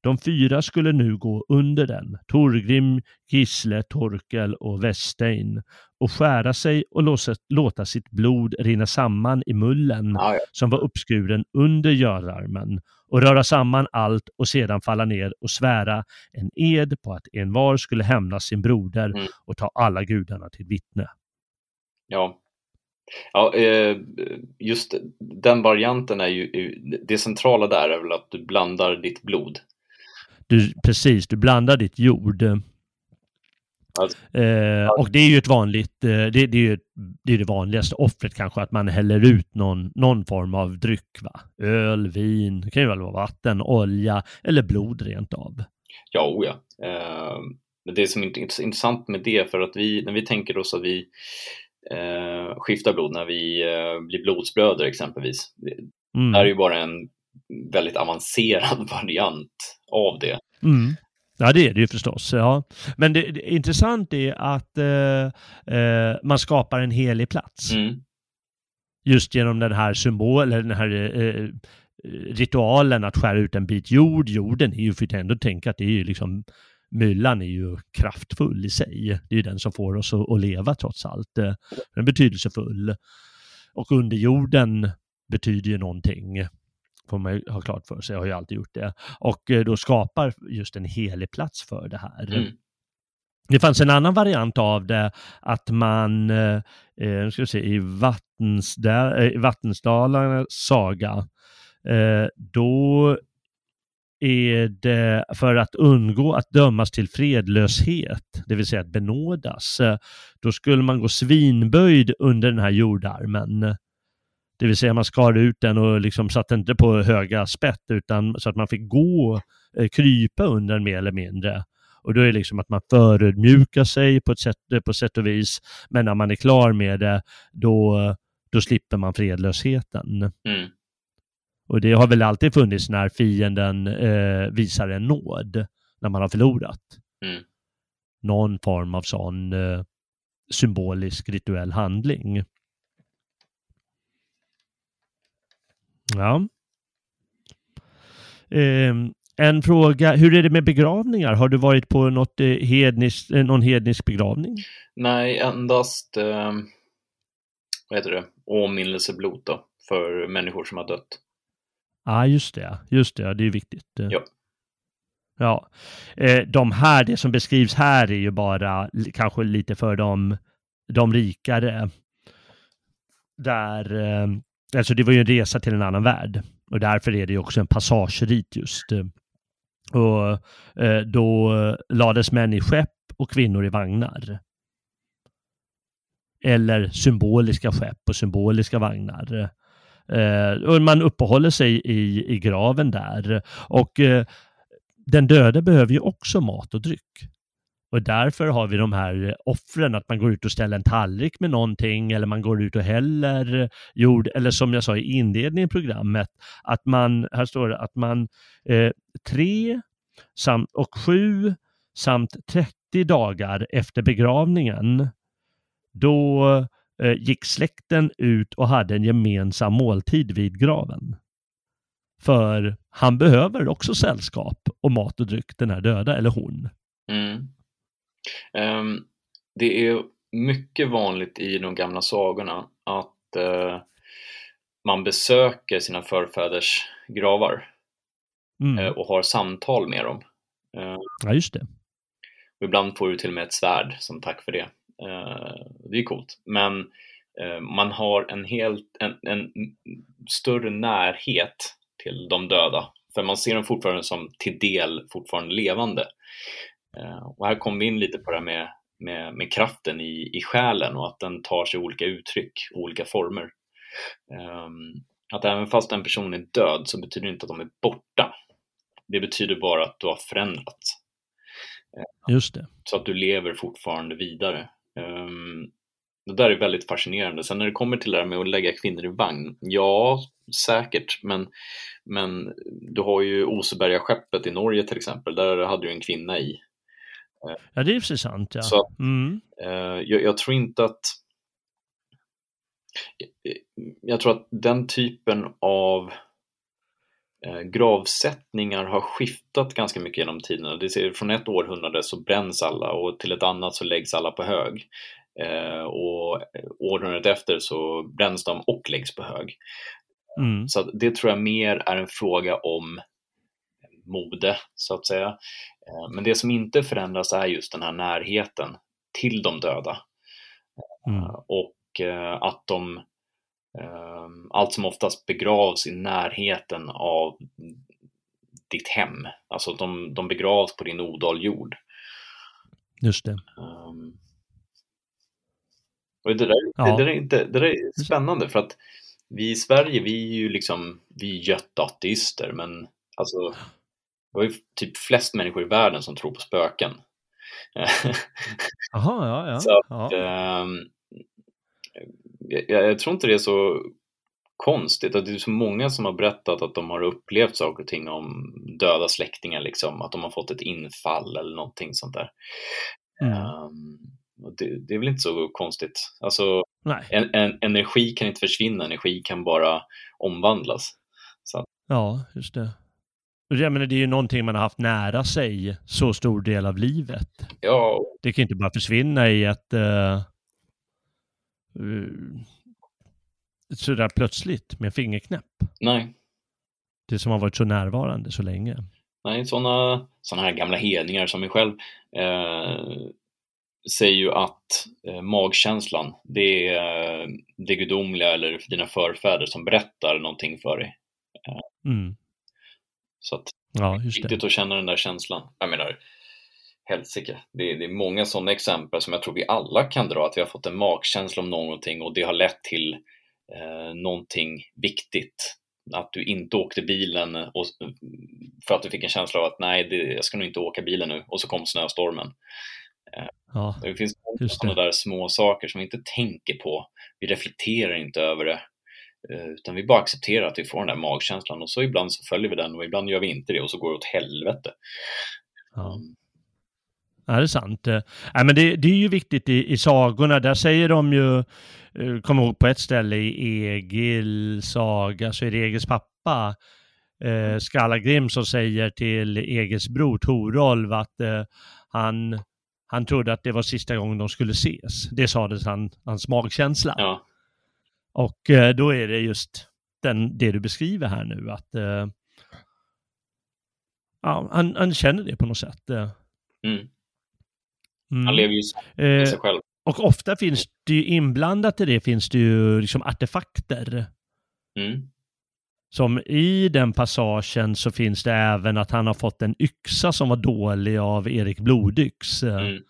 De fyra skulle nu gå under den, Torgrim, Gisle, Torkel och Westein, och skära sig och låsa, låta sitt blod rinna samman i mullen ah, ja. som var uppskuren under görarmen och röra samman allt och sedan falla ner och svära en ed på att envar skulle hämna sin broder mm. och ta alla gudarna till vittne. Ja, Ja, eh, just den varianten är ju, det centrala där är väl att du blandar ditt blod du, precis, du blandar ditt jord. Alltså, eh, och det är ju ett vanligt, eh, det, det, är ju det, är det vanligaste offret kanske, att man häller ut någon, någon form av dryck. Va? Öl, vin, det kan ju väl vara vatten, olja eller blod rent av. Ja, o ja. Eh, det som är intressant med det, för att vi, när vi tänker oss att vi eh, skiftar blod när vi eh, blir blodsbröder exempelvis, mm. det är ju bara en väldigt avancerad variant av det. Mm. Ja, det är det ju förstås. Ja. Men det, det intressant är att eh, eh, man skapar en helig plats. Mm. Just genom den här symbolen, den här eh, ritualen att skära ut en bit jord. Jorden är ju, för att ändå tänka att det är ju liksom myllan är ju kraftfull i sig. Det är ju den som får oss att, att leva trots allt. Den är betydelsefull. Och underjorden betyder ju någonting får man ha klart för sig, jag har ju alltid gjort det. Och eh, då skapar just en helig plats för det här. Mm. Det fanns en annan variant av det, att man, eh, eh ska vi se, i Vattensdalarnas saga, eh, då är det för att undgå att dömas till fredlöshet, det vill säga att benådas. Då skulle man gå svinböjd under den här jordarmen det vill säga man skar ut den och liksom satte inte på höga spett utan så att man fick gå, eh, krypa under den mer eller mindre. Och då är det liksom att man förödmjukar sig på ett sätt, eh, på sätt och vis. Men när man är klar med det, då, då slipper man fredlösheten. Mm. Och det har väl alltid funnits när fienden eh, visar en nåd, när man har förlorat. Mm. Någon form av sån eh, symbolisk rituell handling. Ja. Eh, en fråga, hur är det med begravningar? Har du varit på något eh, hednisk, eh, någon hednisk begravning? Nej, endast eh, vad heter det? åminnelseblot då, för människor som har dött. Ja, ah, just det. Just det, det är viktigt. Eh. Ja. Ja, eh, de här, det som beskrivs här är ju bara kanske lite för de, de rikare. Där Alltså det var ju en resa till en annan värld och därför är det ju också en passagerit just. Och eh, då eh, lades män i skepp och kvinnor i vagnar. Eller symboliska skepp och symboliska vagnar. Eh, och man uppehåller sig i, i graven där. Och den döde behöver ju också mat och dryck. Och därför har vi de här eh, offren, att man går ut och ställer en tallrik med någonting eller man går ut och häller jord, eller som jag sa i inledningen i programmet, att man, här står det att man eh, tre samt, och sju samt 30 dagar efter begravningen då eh, gick släkten ut och hade en gemensam måltid vid graven. För han behöver också sällskap och mat och dryck, den här döda, eller hon. Mm. Um, det är mycket vanligt i de gamla sagorna att uh, man besöker sina förfäders gravar mm. uh, och har samtal med dem. Uh, ja, just det. Och ibland får du till och med ett svärd som tack för det. det är coolt. Men man har en helt, en, en större närhet till de döda. För man ser dem fortfarande som till del fortfarande levande. Och här kommer vi in lite på det här med med, med kraften i, i själen och att den tar sig olika uttryck, olika former. Um, att även fast en person är död så betyder det inte att de är borta. Det betyder bara att du har förändrats. Ehm, Just det. Så att du lever fortfarande vidare. Um, det där är väldigt fascinerande. Sen när det kommer till det här med att lägga kvinnor i vagn, ja, säkert, men, men du har ju Oseberga skeppet i Norge till exempel, där hade du en kvinna i Ja, det är precis sant. Ja. Så, mm. eh, jag, jag, tror inte att jag tror att den typen av eh, gravsättningar har skiftat ganska mycket genom tiderna. Det ser, från ett århundrade så bränns alla och till ett annat så läggs alla på hög. Eh, och århundradet efter så bränns de och läggs på hög. Mm. Så det tror jag mer är en fråga om mode, så att säga. Eh, men det som inte förändras är just den här närheten till de döda. Mm. Eh, och eh, att de allt som oftast begravs i närheten av ditt hem. Alltså de, de begravs på din odal jord. Just det. Um, och det, där, ja. det, där är inte, det där är spännande för att vi i Sverige, vi är ju liksom, vi är men alltså det var ju typ flest människor i världen som tror på spöken. Jaha, ja, ja. Så ja. Um, jag, jag, tror inte det är så konstigt att det är så många som har berättat att de har upplevt saker och ting om döda släktingar, liksom, att de har fått ett infall eller någonting sånt där. Mm. Um, det, det, är väl inte så konstigt. Alltså, en, en, energi kan inte försvinna, energi kan bara omvandlas. Så. Ja, just det. Jag menar, det är ju någonting man har haft nära sig så stor del av livet. Ja. Det kan inte bara försvinna i ett... Uh, uh, sådär plötsligt med fingerknäpp. Nej. Det som har varit så närvarande så länge. Nej, sådana såna här gamla hedningar som mig själv eh, säger ju att eh, magkänslan, det är eh, det gudomliga eller dina förfäder som berättar någonting för dig. Mm. Så att ja, det är viktigt att känna den där känslan. Jag menar, helsike. Det, det är många sådana exempel som jag tror vi alla kan dra, att vi har fått en magkänsla om någonting och det har lett till eh, någonting viktigt. Att du inte åkte bilen och, för att du fick en känsla av att nej, det, jag ska nog inte åka bilen nu och så kom snöstormen. Eh, ja, det finns sådana där små saker som vi inte tänker på. Vi reflekterar inte över det. Eh, utan vi bara accepterar att vi får den där magkänslan och så ibland så följer vi den och ibland gör vi inte det och så går det åt helvete. Ja. Mm. Ja, det är sant. Eh, ja, men det, det är ju viktigt i, i sagorna. Där säger de ju, eh, kommer ihåg på ett ställe i Egil saga, så är det Egils pappa, eh, Skallagrim, som säger till Egils bror Torolv att eh, han, han trodde att det var sista gången de skulle ses. Det sades han, hans magkänsla. Ja. Och eh, då är det just den, det du beskriver här nu, att eh, ja, han, han, känner det på något sätt. Mm. Mm. Han lever ju med sig själv. Och ofta finns det ju inblandat i det finns det ju liksom artefakter. Mm. Som i den passagen så finns det även att han har fått en yxa som var dålig av Erik Blodyx. Mm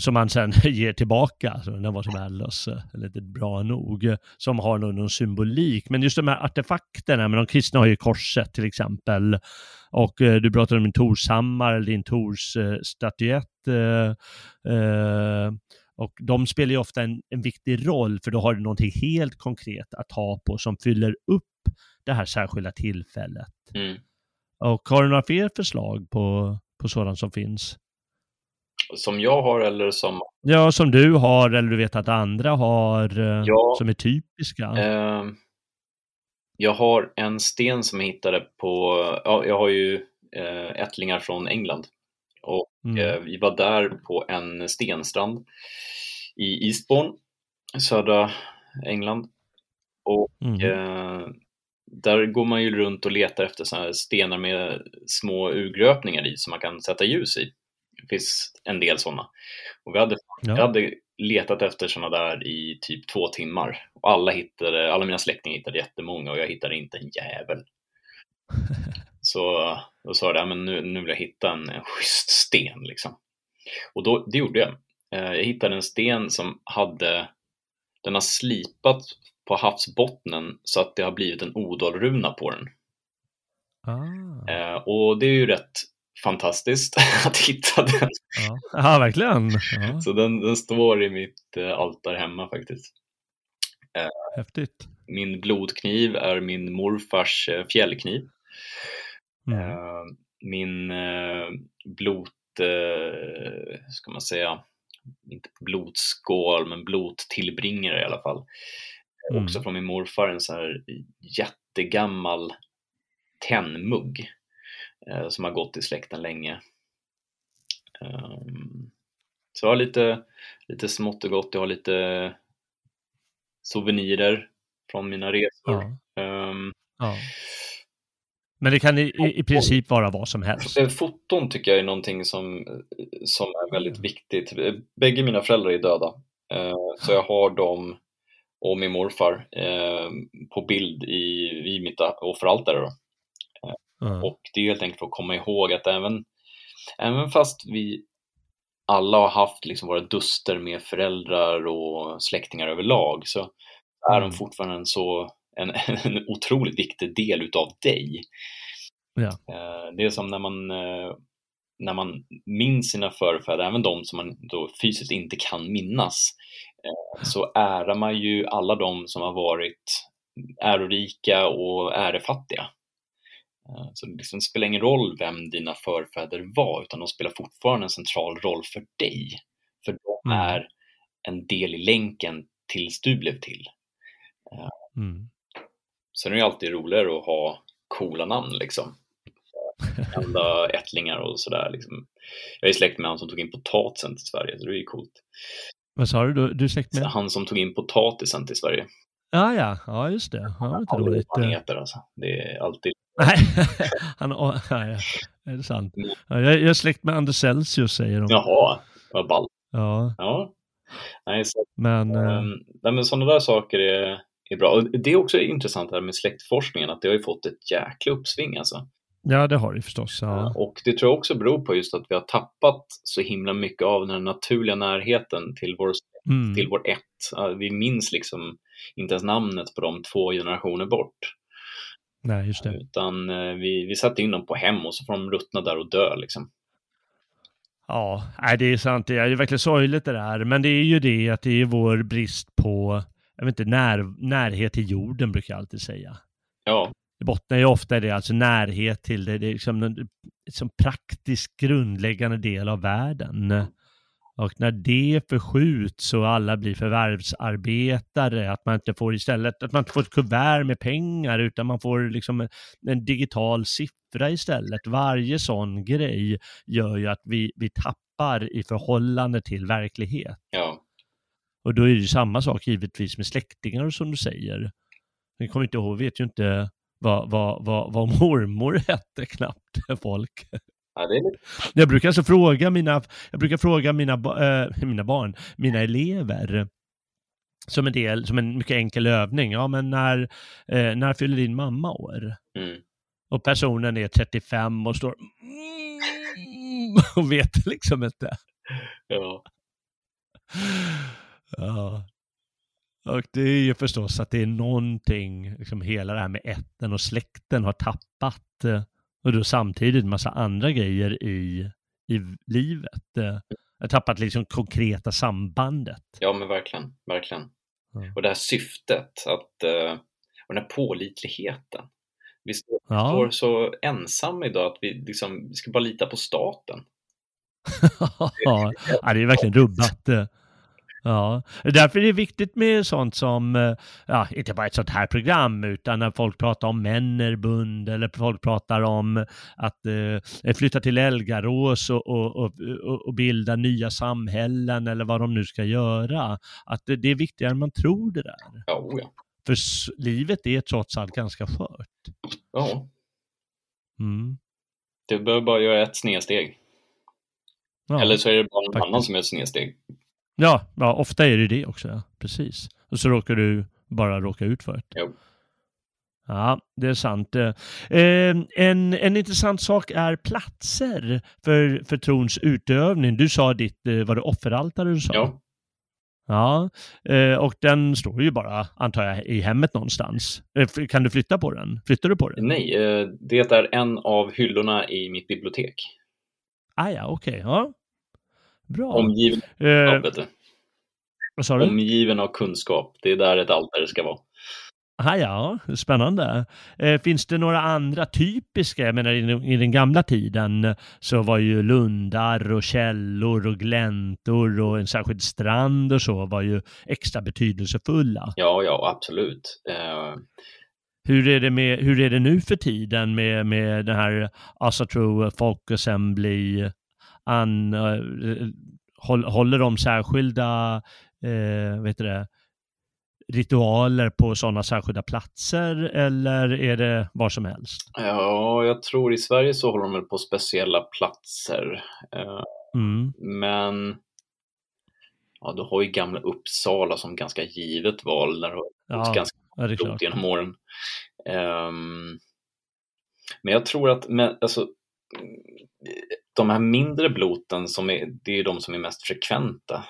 som man sen ger tillbaka, så den var så värdelös, eller inte bra nog, som har någon, någon, symbolik. Men just de här artefakterna, men de kristna har ju korset till exempel, och eh, du pratade om din Torshammar, eller din Tors eh, statyett, eh, eh, och de spelar ju ofta en, en viktig roll, för då har du någonting helt konkret att ha på som fyller upp det här särskilda tillfället. Mm. Och har du några fler förslag på, på sådant som finns? Som jag har eller som? Ja, som du har eller du vet att andra har eh, ja, som är typiska. Eh, jag har en sten som jag hittade på, ja, jag har ju eh, ättlingar från England och mm. eh, vi var där på en stenstrand i Eastbourne, södra England. Och mm. eh, där går man ju runt och letar efter såna stenar med små urgröpningar i som man kan sätta ljus i. Det finns en del sådana. Och vi hade, ja. vi hade letat efter sådana där i typ två timmar. Och alla, hittade, alla mina släktingar hittade jättemånga och jag hittade inte en jävel. Så då sa jag, men nu, nu vill jag hitta en, en schysst sten. Liksom. Och då, det gjorde jag. Eh, jag hittade en sten som hade, den har slipat på havsbottnen så att det har blivit en odalruna på den. Ah. Eh, och det är ju rätt fantastiskt att hitta den. Ja, ja verkligen. Ja. Så den, den, står i mitt eh, altare hemma faktiskt. Häftigt. Min blodkniv är min morfars fjällkniv. Mm. Min blot, ska man säga, inte blodskål, men blodtillbringare i alla fall. Mm. Också från min morfar, en sån här jättegammal tennmugg eh, som har gått i släkten länge. Um, så jag har lite, lite smått och gott, jag har lite souvenirer från mina resor. Ja. Um, ja. Men det kan i, i princip vara vad som helst. Eh, foton tycker jag är någonting som, som är väldigt viktigt. Bägge mina föräldrar är döda, eh, så jag har dem och min morfar eh, på bild i, i mitt offeraltare. Mm. Och det är helt enkelt för att komma ihåg att även, även fast vi alla har haft liksom våra duster med föräldrar och släktingar överlag så är mm. de fortfarande en så en, en otroligt viktig del utav dig. Ja. Eh, det är som när man, eh, när man minns sina förfäder, även de som man då fysiskt inte kan minnas, eh, så ärar man ju alla de som har varit ärorika och ärefattiga. Så det liksom spelar ingen roll vem dina förfäder var, utan de spelar fortfarande en central roll för dig. För de mm. är en del i länken tills du blev till. Mm. Sen är det alltid roligare att ha coola namn liksom. Enda ättlingar och sådär. Liksom. Jag är släkt med han som tog in potatisen till Sverige, så det är ju coolt. Vad sa du? Du, du är släkt med? Han som tog in potatisen till Sverige. Ja, ja, ja just det. Ja, inte dåligt. Han heter alltså. Det är alltid... Nej, han, oh, ja. är det sant? Mm. Ja, jag, jag är släkt med Anders Celsius säger de. Jaha, vad ball. Ja. ja. Nej, så, men, um, nej, men sådana där saker är, är bra. Och det är också intressant här med släktforskningen, att det har ju fått ett jäkla uppsving alltså. Ja, det har det förstås. Ja. Och det tror jag också beror på just att vi har tappat så himla mycket av den naturliga närheten till vår, mm. till vår ett. Vi minns liksom inte ens namnet på de två generationer bort. Nej, just det. Utan eh, vi, vi satte in dem på hem och så får de ruttna där och dö liksom. Ja, det är sant. Det är verkligen sorgligt det där. Men det är ju det att det är vår brist på jag vet inte, när, närhet till jorden brukar jag alltid säga. Ja. Det bottnar ju ofta i det, alltså närhet till det, det är liksom en som praktisk grundläggande del av världen. Och när det förskjuts och alla blir förvärvsarbetare, att man inte får istället, att man inte får ett kuvert med pengar utan man får liksom en, en digital siffra istället. Varje sån grej gör ju att vi, vi tappar i förhållande till verklighet. Ja. Och då är det ju samma sak givetvis med släktingar som du säger. Jag kommer inte ihåg, vet ju inte vad, vad, vad, vad mormor hette knappt folk. Ja, lite... Jag brukar alltså fråga mina, jag brukar fråga mina, äh, mina barn, mina elever, som en del, som en mycket enkel övning. Ja, men när, eh, när fyller din mamma år? Mm. Och personen är 35 och står mm, och vet liksom inte. Ja. Ja. Och det är ju förstås att det är någonting, liksom hela det här med ätten och släkten har tappat. Eh, och då samtidigt massa andra grejer i, i livet. Eh, har tappat liksom konkreta sambandet. Ja men verkligen, verkligen. Mm. Och det här syftet, att, eh, och den här pålitligheten. Vi står, ja. står så ensamma idag att vi, liksom, vi ska bara lita på staten. ja, det är verkligen rubbat. Ja, därför är det viktigt med sånt som, eh, ja, inte bara ett sånt här program, utan när folk pratar om Männerbund eller folk pratar om att eh, flytta till Elgarås och, och, och, och, bilda nya samhällen eller vad de nu ska göra. Att det, det är viktigare än man tror det där. Ja, oh ja. För livet är trots allt ganska skört. Ja. Mm. Du behöver bara göra ett snedsteg. Ja, Eller så är det bara någon faktiskt. annan som gör ett snedsteg. Ja, ja, ofta är det det också, ja. precis. Och så råkar du bara råka ut för det. Jo. Ja, det är sant. Eh, en, en intressant sak är platser för, för trons utövning. Du sa ditt, eh, var det offeraltare du sa? Ja. Ja, eh, och den står ju bara, antar jag, i hemmet någonstans. Kan du flytta på den? Flyttar du på den? Nej, det är en av hyllorna i mitt bibliotek. Ah, ja, okej. Ja. Bra. Omgiven Eh, av, vet du. vad sa du? Omgiven av kunskap. Det är där ett altare ska vara. Ah, ja, spännande. Eh, finns det några andra typiska, jag menar i, den- i den gamla tiden eh, så var ju lundar och källor och gläntor och en särskild strand och så var ju extra betydelsefulla. Ja, ja, absolut. Eh, Hur är det, med, hur är det nu för tiden med, med den här Asatro Folk Assembly? An, eh, håll, håller de särskilda eh, vet det, ritualer på sådana särskilda platser eller är det var som helst? ja, jag tror i Sverige så håller de väl på speciella platser. Eh, Mm. men ja, du har ju gamla Uppsala som ganska givet val. Där det har Ja, ganska ja, det är klart. genom åren. Ehm, men jag tror att men, alltså, de här mindre bloten, som är, det är de som är mest frekventa.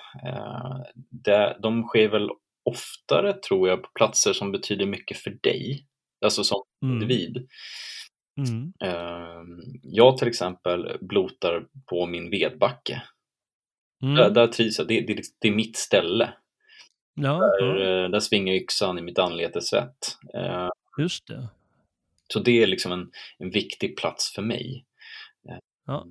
Det, de sker väl oftare, tror jag, på platser som betyder mycket för dig, alltså som Mm. individ. Mm. Ehm, jag till exempel blotar på min vedbacke. Mm. Där, där trivs jag, det, det, det är mitt ställe. Ja, Där, ja, eh, där svingar yxan i mitt anletes svett. Eh, just det. Så det är liksom en, en viktig plats för mig. Eh, Ja.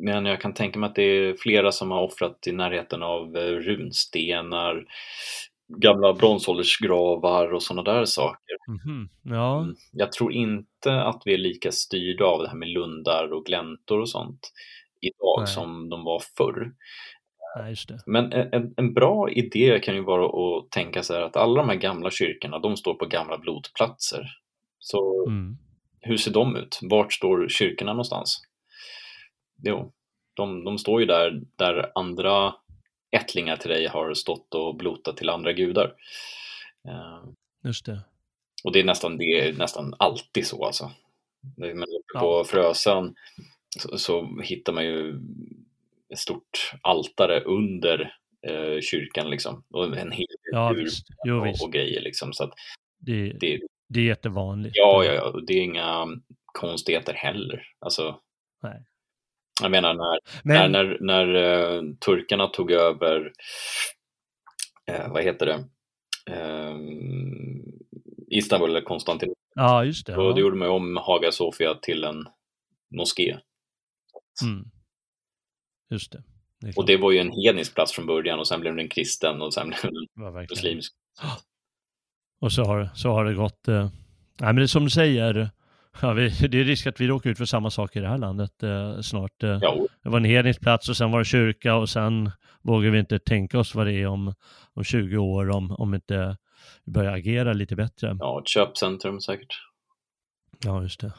Men jag kan tänka mig att det är flera som har offrat i närheten av eh, runstenar, gamla bronsåldersgravar och sådana där saker. Mhm. Ja, Mm. Jag tror inte att vi är lika styrda av det här med lundar och gläntor och sånt idag Nej. som de var förr. nej. Men en, en bra idé kan ju vara att tänka sig att alla de här gamla kyrkorna, de står på gamla blodplatser. Så Mm. hur ser de ut? Vart står kyrkorna någonstans? Jo, de, de står ju där, där andra ättlingar till dig har stått och blotat till andra gudar. Eh, Just det. och det är nästan, det är nästan alltid så alltså. När man åker Ja. på Frösön så, så hittar man ju ett stort altare under eh, kyrkan liksom. Och en hel del Ja. Jo, och, och grejer liksom. Så att Det, det, det är jättevanligt. ja, ja, ja, och det är inga konstigheter heller. Alltså, Nej. Jag menar när, Men, när, när, när eh, turkarna tog över, eh, vad heter det, eh, Istanbul eller Konstantinopel, ja, just det. då, Ja. då gjorde man om Hagia Sofia till en moské. Mm. Just det. det Och det var ju en hednisk plats från början och sen blev den kristen och sen blev den Det muslimsk. Och så har, så har det gått. Eh, nej, men det är som du säger. Ja, vi, det är risk att vi råkar ut för samma sak i det här landet eh, snart. Eh, Det var en hednisk plats och sen var det kyrka och sen vågar vi inte tänka oss vad det är om, om 20 år om, om inte vi börjar agera lite bättre. ja, ett köpcentrum säkert. Ja, just det.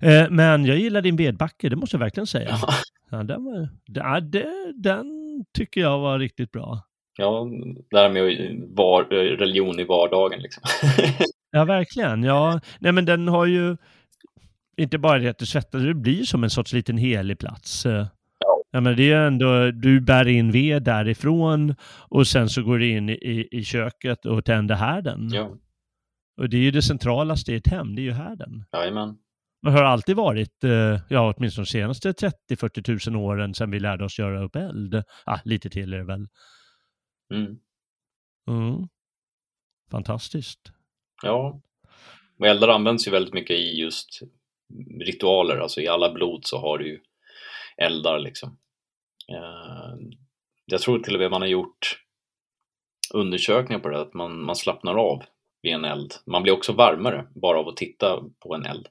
Eh, Men jag gillar din vedbacke, det måste jag verkligen säga. Ja, Ja, den, var, det, den tycker jag var riktigt bra. ja det här med var, religion i vardagen liksom. Ja, verkligen. Ja, nej men den har ju inte bara det att du svettas, det blir som en sorts liten helig plats. Eh, Ja, men det är ändå, du bär in ved därifrån och sen så går du in i, i köket och tänder härden. ja, Och det är ju det centralaste i ett hem, det är ju härden. jajamän. Det har alltid varit, eh, ja åtminstone de senaste 30-40 tusen åren sedan vi lärde oss göra upp eld. Ah, lite till är det väl. Mm. Mm. Fantastiskt. Ja, och eldar används ju väldigt mycket i just ritualer, alltså i alla blod så har du ju eldar liksom. Eh, jag tror till och med man har gjort undersökningar på det, att man, man slappnar av vid en eld. Man blir också varmare bara av att titta på en eld.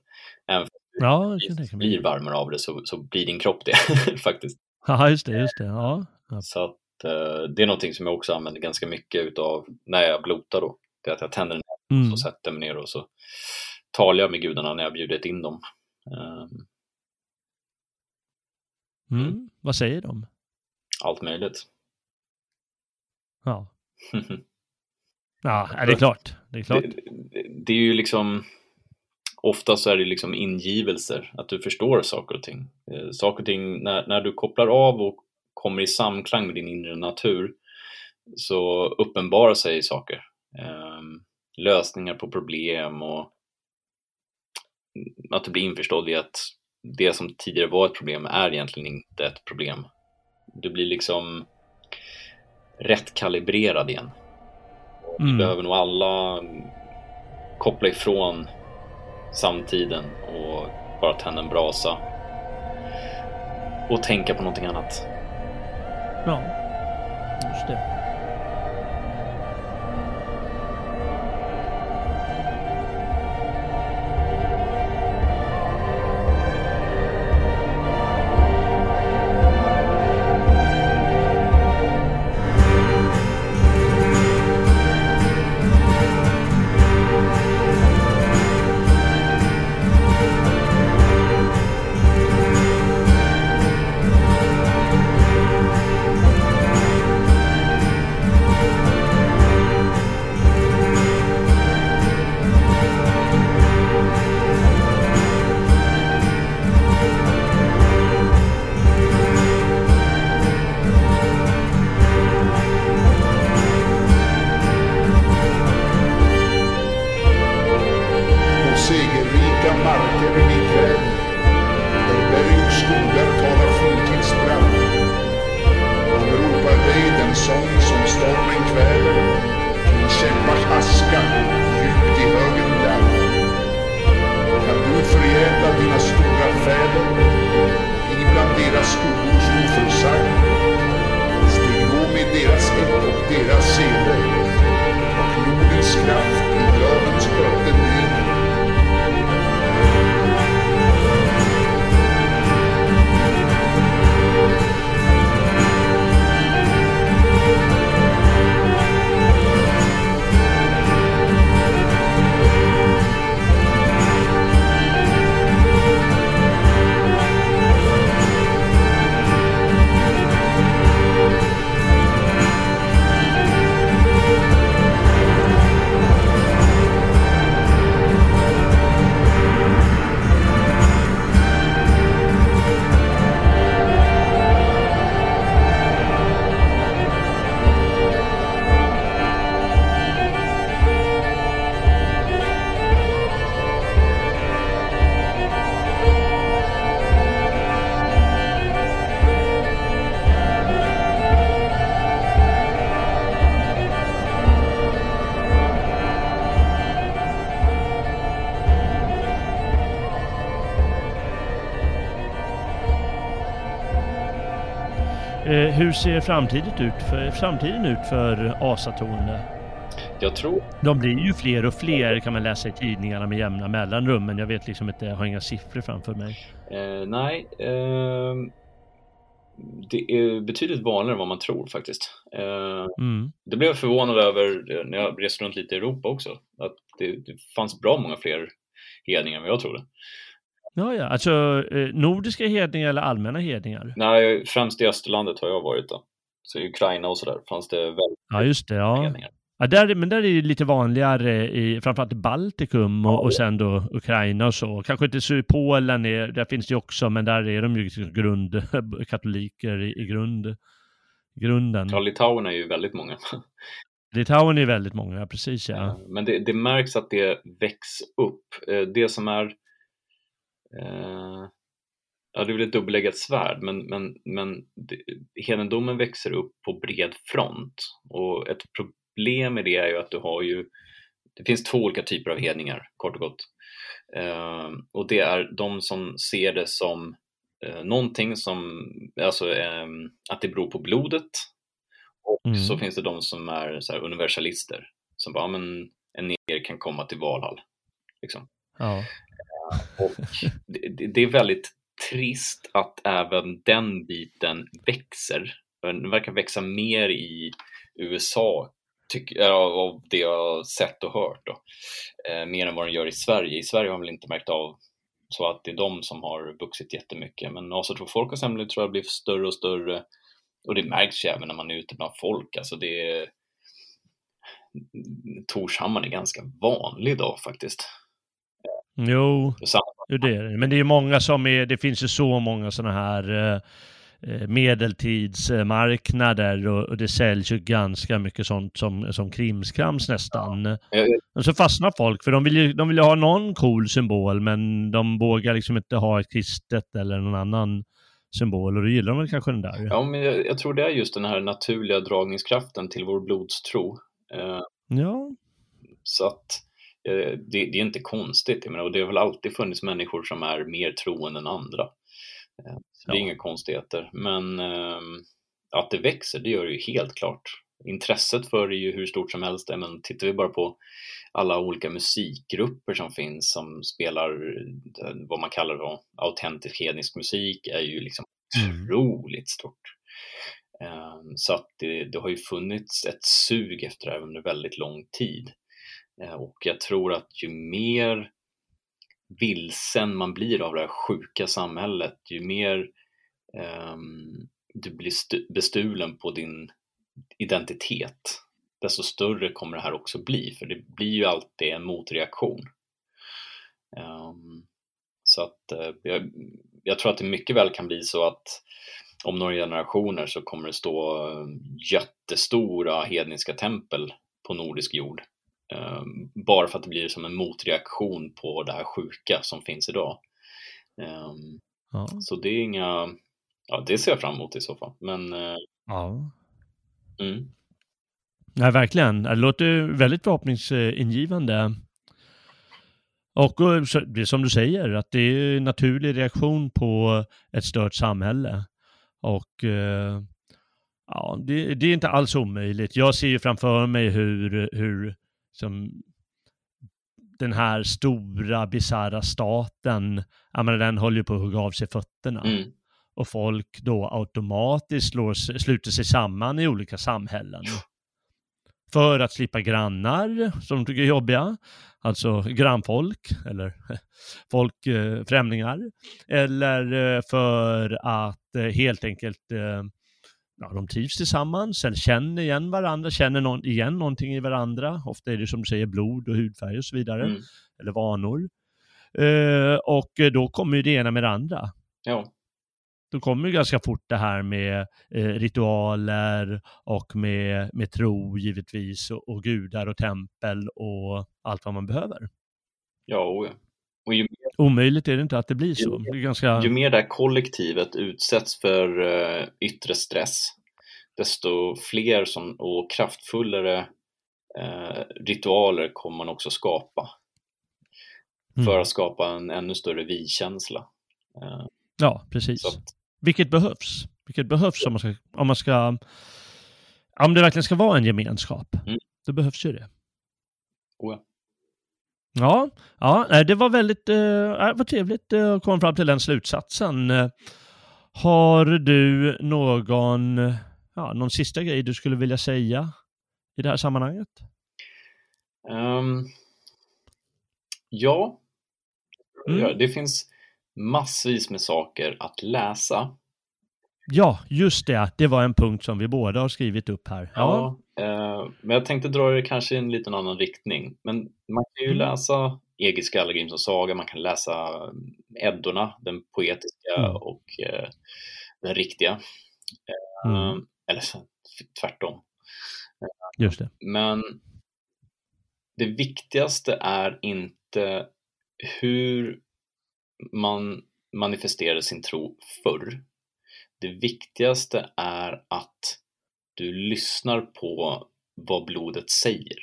Även Ja, du blir varmare av det så, så blir din kropp det faktiskt. Ja, just det, just det. Ja. ja. Så att, eh, det är någonting som jag också använder ganska mycket utav när jag blotar då. Det är att jag tänder en Mm. och så sätter mig ner och så talar jag med gudarna när jag bjudit in dem. Eh, Mm. Vad säger de? allt möjligt. Ja. Ja, är det är klart. Det är klart. Det, det, det är ju liksom Ofta så är det liksom ingivelser, att du förstår saker och ting. Eh, saker och ting, när, när du kopplar av och kommer i samklang med din inre natur så uppenbarar sig saker. Eh, lösningar på problem och att du blir införstådd i att det som tidigare var ett problem är egentligen inte ett problem. Du blir liksom rätt kalibrerad igen. Vi Mm. behöver nog alla koppla ifrån samtiden och bara tända en brasa och tänka på någonting annat. Ja, just det. Ser framtiden ut för, framtiden ut för asatroende? Jag tror, De blir ju fler och fler kan man läsa i tidningarna med jämna mellanrum, men jag vet liksom inte, jag har inga siffror framför mig. eh, nej, eh, det är betydligt vanligare än vad man tror faktiskt. Eh, Mm. det blev jag förvånad över eh, när jag reste runt lite i Europa också, att det, det fanns bra många fler hedningar än vad jag trodde. Ja, ja, alltså eh, nordiska hedningar eller allmänna hedningar? Nej, främst i Österlandet har jag varit då. Så i Ukraina och sådär fanns det väldigt Ja, just det. Ja. hedningar. Ja, där, men där är det lite vanligare i framförallt i Baltikum och, och sen då Ukraina och så. Kanske inte så i Polen, är, där finns det också, men där är de ju liksom grund, katoliker i, i grund, grunden. Ja, Litauen är ju väldigt många. Litauen är väldigt många, ja, precis ja. Eh, Men det, det märks att det väcks upp. Eh, Det som är eh, Ja, det är väl ett dubbeleggat svärd, men, men, men hedendomen växer upp på bred front. Och ett problem med det är ju att du har ju Det finns två olika typer av hedningar, kort och gott. Eh, och det är de som ser det som eh, någonting som, alltså eh, att det beror på blodet och Mm. så finns det de som är så universalister som bara, men en neger kan komma till Valhall. Liksom. Ja. Och det, det- är väldigt trist att även den biten växer. Den verkar växa mer i USA, tyck, eh, av det jag har sett och hört. Då. Eh, mer än vad den gör i Sverige. I Sverige har man väl inte märkt av så att det är de som har vuxit jättemycket. Men Asa tror folk tror jag blir större och större. Och det märks ju även när man är ute bland folk. Alltså det är... Torshammar är ganska vanlig idag faktiskt. Jo, jo, det är det. Men det är många som är, det finns ju så många sådana här eh, eh, medeltidsmarknader och, och det säljs ju ganska mycket sånt som, som krimskrams nästan. Eh, Och så fastnar folk, för de vill, ju, de vill ju ha någon cool symbol, men de vågar liksom inte ha ett kristet eller någon annan symbol, och då gillar de väl kanske den där. Ja, men jag, jag tror det är just den här naturliga dragningskraften till vår blodstro. Eh, Ja, så att eh, det, det är inte konstigt. Menar, och det har väl alltid funnits människor som är mer troende än andra. Eh, så det är Ja. inga konstigheter. Men eh, att det växer, det gör det ju helt klart. Intresset för det är ju hur stort som helst. Men tittar vi bara på alla olika musikgrupper som finns som spelar eh, vad man kallar då, autentisk hednisk musik är ju liksom Mm. otroligt stort. Ehm, Så att det, det har ju funnits ett sug efter det här under väldigt lång tid. Eh, och jag tror att ju mer vilsen man blir av det här sjuka samhället, ju mer um, du blir bestulen på din identitet, desto större kommer det här också bli, för det blir ju alltid en motreaktion. Um, så att uh, jag, jag tror att det mycket väl kan bli så att om några generationer så kommer det stå eh, jättestora hedniska tempel på nordisk jord. Eh, Bara för att det blir som en motreaktion på det här sjuka som finns idag. Eh, ja, Så det är inga, ja det ser jag fram emot i så fall. Men eh, ja. mm, Nej, verkligen. Det låter väldigt förhoppningsingivande. Och eh, det som du säger, att det är en naturlig reaktion på ett stört samhälle. Och eh, ja, det, det är inte alls omöjligt. Jag ser ju framför mig hur, hur som den här stora bisarra staten, jag menar, den håller ju på att hugga av sig fötterna. mm, Och folk då automatiskt slår, sluter sig samman i olika samhällen. För att slippa grannar som de tycker är jobbiga. Alltså grannfolk eller folk, eh, främlingar. Eller eh, för att eh, helt enkelt ja, de trivs tillsammans eller känner igen varandra, känner någon, igen någonting i varandra. Ofta är det som du säger blod och hudfärg och så vidare. mm, Eller vanor. Eh, och då kommer ju det ena med det andra ja, då kommer ju ganska fort det här med eh, ritualer och med, med tro givetvis och, och gudar och tempel och allt vad man behöver. ja, och ju, Omöjligt är det inte att det blir så. Det är ganska... ju mer det här kollektivet utsätts för eh, yttre stress, desto fler som, och kraftfullare eh, ritualer kommer man också skapa. Mm. för att skapa en ännu större vi-känsla. Eh, Ja, precis. Att, Vilket behövs. Vilket behövs om man ska, om man ska, om det verkligen ska vara en gemenskap. Mm. Då behövs ju det. oh ja. Ja, ja det var väldigt eh, var trevligt eh, att komma fram till den slutsatsen. Har du någon, ja, någon sista grej du skulle vilja säga i det här sammanhanget? Ehm, ja, Mm. det finns massvis med saker att läsa. Ja, just det. Det var en punkt som vi båda har skrivit upp här. Ja, Ja, eh, men jag tänkte dra det kanske i en liten annan riktning. Men man kan ju Mm. läsa Egil Skallagrimsons saga, man kan läsa Eddorna, den poetiska Mm. och eh, den riktiga. mm, Eh, eller så- tvärtom. just det. Men det viktigaste är inte hur man manifesterade sin tro förr. Det viktigaste är att du lyssnar på vad blodet säger.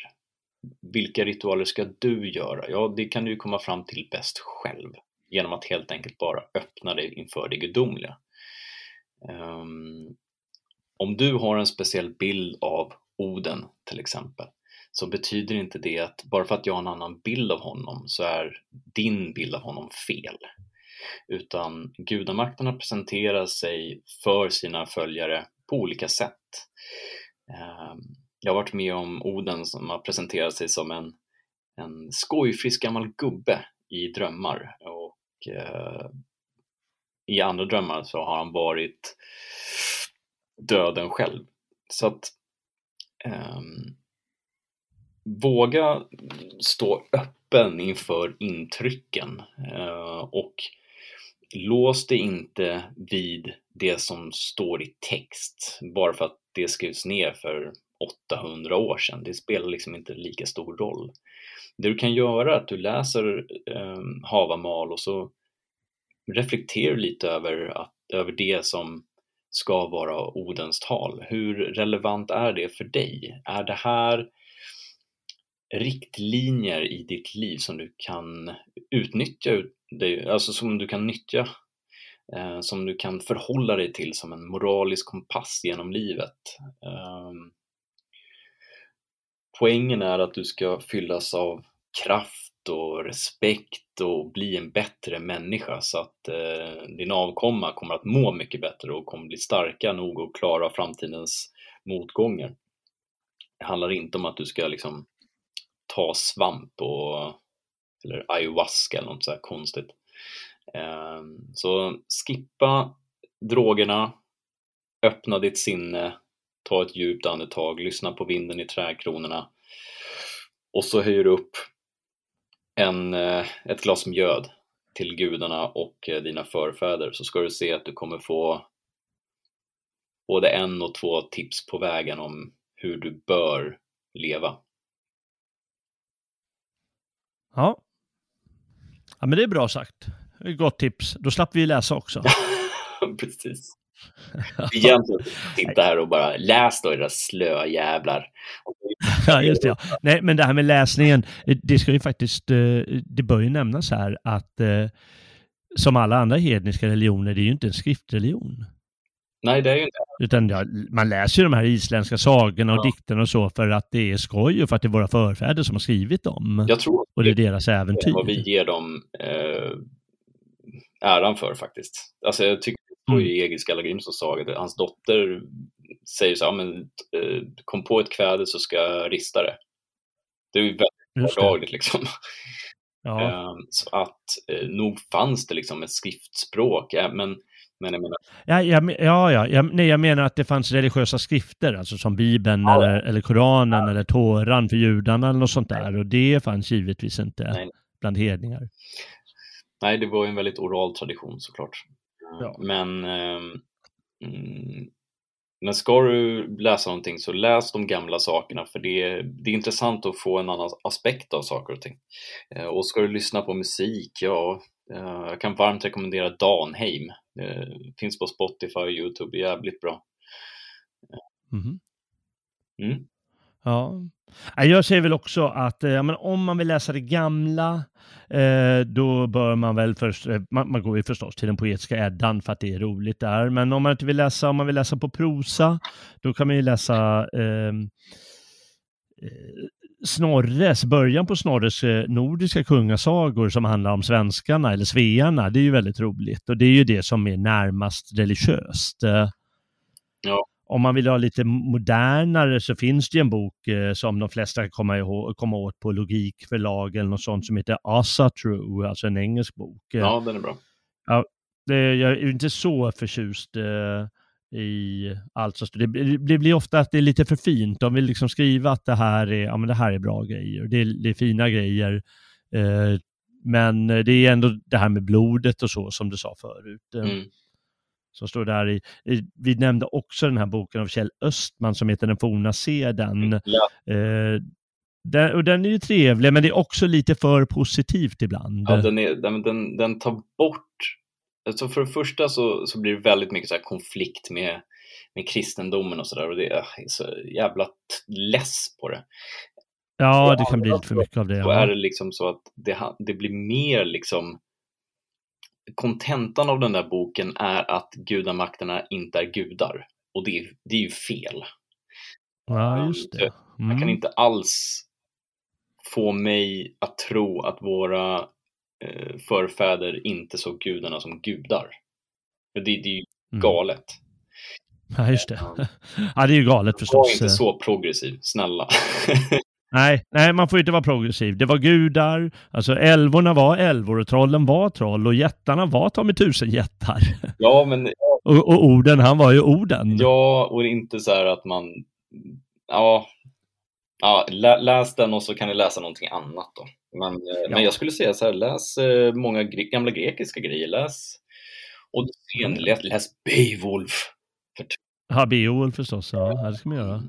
Vilka ritualer ska du göra? Ja, det kan du ju komma fram till bäst själv. genom att helt enkelt bara öppna dig inför det gudomliga. Um, om du har en speciell bild av Oden till exempel så betyder inte det att bara för att jag har en annan bild av honom så är din bild av honom fel. Utan gudamakterna presenterar sig för sina följare på olika sätt. Ehm, jag har varit med om Oden som har presenterat sig som en, en skojfrisk gammal gubbe i drömmar och eh, i andra drömmar så har han varit döden själv. Så att eh, våga stå öppen inför intrycken eh, och lås dig inte vid det som står i text bara för att det skrivs ner för 800 år sedan. Det spelar liksom inte lika stor roll. Det du kan göra är att du läser eh, Havamal och så reflekterar lite över, att, över det som ska vara Odens tal. Hur relevant är det för dig? Är det här riktlinjer i ditt liv som du kan utnyttja, alltså som du kan nyttja, eh, som du kan förhålla dig till som en moralisk kompass genom livet. Ehm, poängen är att du ska fyllas av kraft och respekt och bli en bättre människa så att eh, din avkomma kommer att må mycket bättre och kommer bli starka nog att klara framtidens motgångar. Det handlar inte om att du ska liksom ta svamp och, eller ayahuasca eller något så här konstigt. Ehm, så skippa drogerna, öppna ditt sinne, ta ett djupt andetag, lyssna på vinden i trädkronorna och så höjer du upp en, eh, ett glas mjöd till gudarna och eh, dina förfäder så ska du se att du kommer få både en och två tips på vägen om hur du bör leva. Ja. Ja men det är bra sagt. Gott tips. Då slapp vi läsa också. Precis. Egentligen sitta här och bara läs då era slöa jävlar. Ja, just det. Ja. Nej, men det här med läsningen, det ska ju faktiskt, eh, det bör ju nämnas här att eh, som alla andra hedniska religioner, det är ju inte en skriftreligion. Nej, det är ju inte. Utan ja, man läser ju de här isländska sagorna och ja. dikterna och så för att det är skoj och för att det är våra förfäder som har skrivit dem. Jag tror och det är deras äventyr. Vad vi ger dem eh, äran för faktiskt. Alltså jag tycker mm. i Egil Skallagrimssons saga, hans dotter säger så här, men, eh, kom på ett kväde så ska jag rista det. Det är ju väldigt vardagligt liksom. Ja. Ehm, så att eh, nog fanns det liksom ett skriftspråk, men men jag menar... Ja, ja, ja, ja. Jag, nej, jag menar att det fanns religiösa skrifter, alltså som Bibeln ja. eller, eller Koranen eller Toran för judarna eller något sånt där. Och det fanns givetvis inte nej. bland hedningar. Nej, det var ju en väldigt oral tradition såklart. Ja. Men, eh, men ska du läsa någonting så läs de gamla sakerna för det, det är intressant att få en annan aspekt av saker och ting. Eh, och ska du lyssna på musik, ja, eh, jag kan varmt rekommendera Danheim. Det finns på Spotify och Youtube, jävligt bra. Mm. Mm. Ja, jag säger väl också att ja, men om man vill läsa det gamla eh, då bör man väl först, eh, man, man, går ju förstås till den poetiska Eddan för att det är roligt där, men om man inte vill läsa, om man vill läsa på prosa, då kan man ju läsa ehm, eh, Snorres, början på Snorres eh, nordiska kungasagor som handlar om svenskarna eller svearna, det är ju väldigt roligt och det är ju det som är närmast religiöst. Eh, ja om man vill ha lite modernare så finns det en bok eh, som de flesta kan komma, ihåg, komma åt på Logikförlag eller något sånt som heter Asa True, alltså en engelsk bok. Ja, den är bra. Ja, jag är inte så förtjust i allt som det, det blir ofta att det är lite för fint. De vill liksom skriva att det här är, ja, men det här är bra grejer, det är, det är fina grejer. Eh, men det är ändå det här med blodet och så som du sa förut. Mm som står där i, i, vi nämnde också den här boken av Kjell Östman som heter Den forna seden. Mm, ja. Eh, den, och den är ju trevlig, men det är också lite för positivt ibland. Ja, den, är, den, den, den tar bort, alltså för det första så, så blir det väldigt mycket så konflikt med, med kristendomen och sådär och det är så jävla less på det. Ja, det kan bli lite för mycket av det. Då är det liksom så att det, det blir mer liksom kontentan av den där boken är att gudamakterna inte är gudar. Och det, det är ju fel. Ja, just det. Mm. Man kan inte alls få mig att tro att våra förfäder inte såg gudarna som gudar. Det, det är ju mm. galet. Ja, just det. Ja, det är ju galet förstås. Var inte så progressiv, snälla. Nej, nej, man får inte vara progressiv. Det var gudar, alltså älvorna var älvor och trollen var troll och jättarna var ta med tusen jättar. Ja, men... Och, och, orden, han var ju orden. Ja, och inte så här att man... Ja, ja lä, läs den och så kan ni läsa någonting annat då. Men, eh, ja. men jag skulle säga så här, läs eh, många gre gamla grekiska grejer. Läs Odysseen, mm. läs, Beowulf. Ja, Beowulf förstås. Ja, det ska man göra.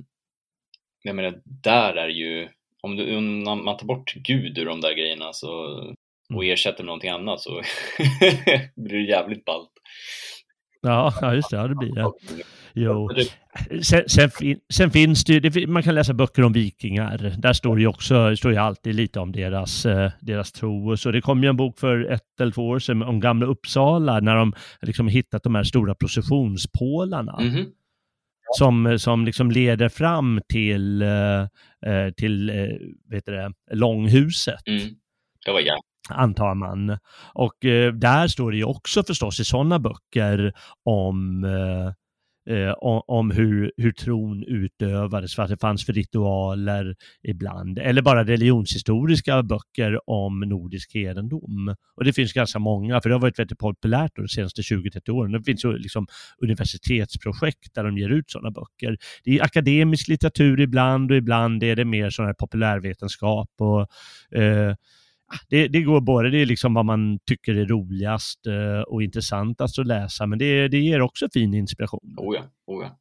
Jag menar, där är ju, om, du, om man tar bort Gud ur de där grejerna så, och mm. ersätter med någonting annat så blir det jävligt ballt. Ja, ja, just det. Ja, det blir det. Jo. Sen, sen, sen finns det ju, man kan läsa böcker om vikingar. Där står det ju också, står ju alltid lite om deras, eh, deras tro. Så det kom ju en bok för ett eller två år sedan om Gamla Uppsala när de liksom hittat de här stora processionspålarna. Mm -hmm som, som liksom leder fram till, eh, eh till eh, vet det, långhuset. Mm. Det var ja. Antar man. Och eh, där står det ju också förstås i sådana böcker om eh, om hur, hur tron utövades, vad det fanns för ritualer ibland, eller bara religionshistoriska böcker om nordisk hedendom. Och det finns ganska många, för det har varit väldigt populärt de senaste 20-30 åren. Det finns ju liksom universitetsprojekt där de ger ut sådana böcker. Det är akademisk litteratur ibland och ibland är det mer sån här populärvetenskap och eh, det, det, går både, det är liksom vad man tycker är roligast eh, och intressantast att läsa, men det, det ger också fin inspiration. Oh ja, oh ja.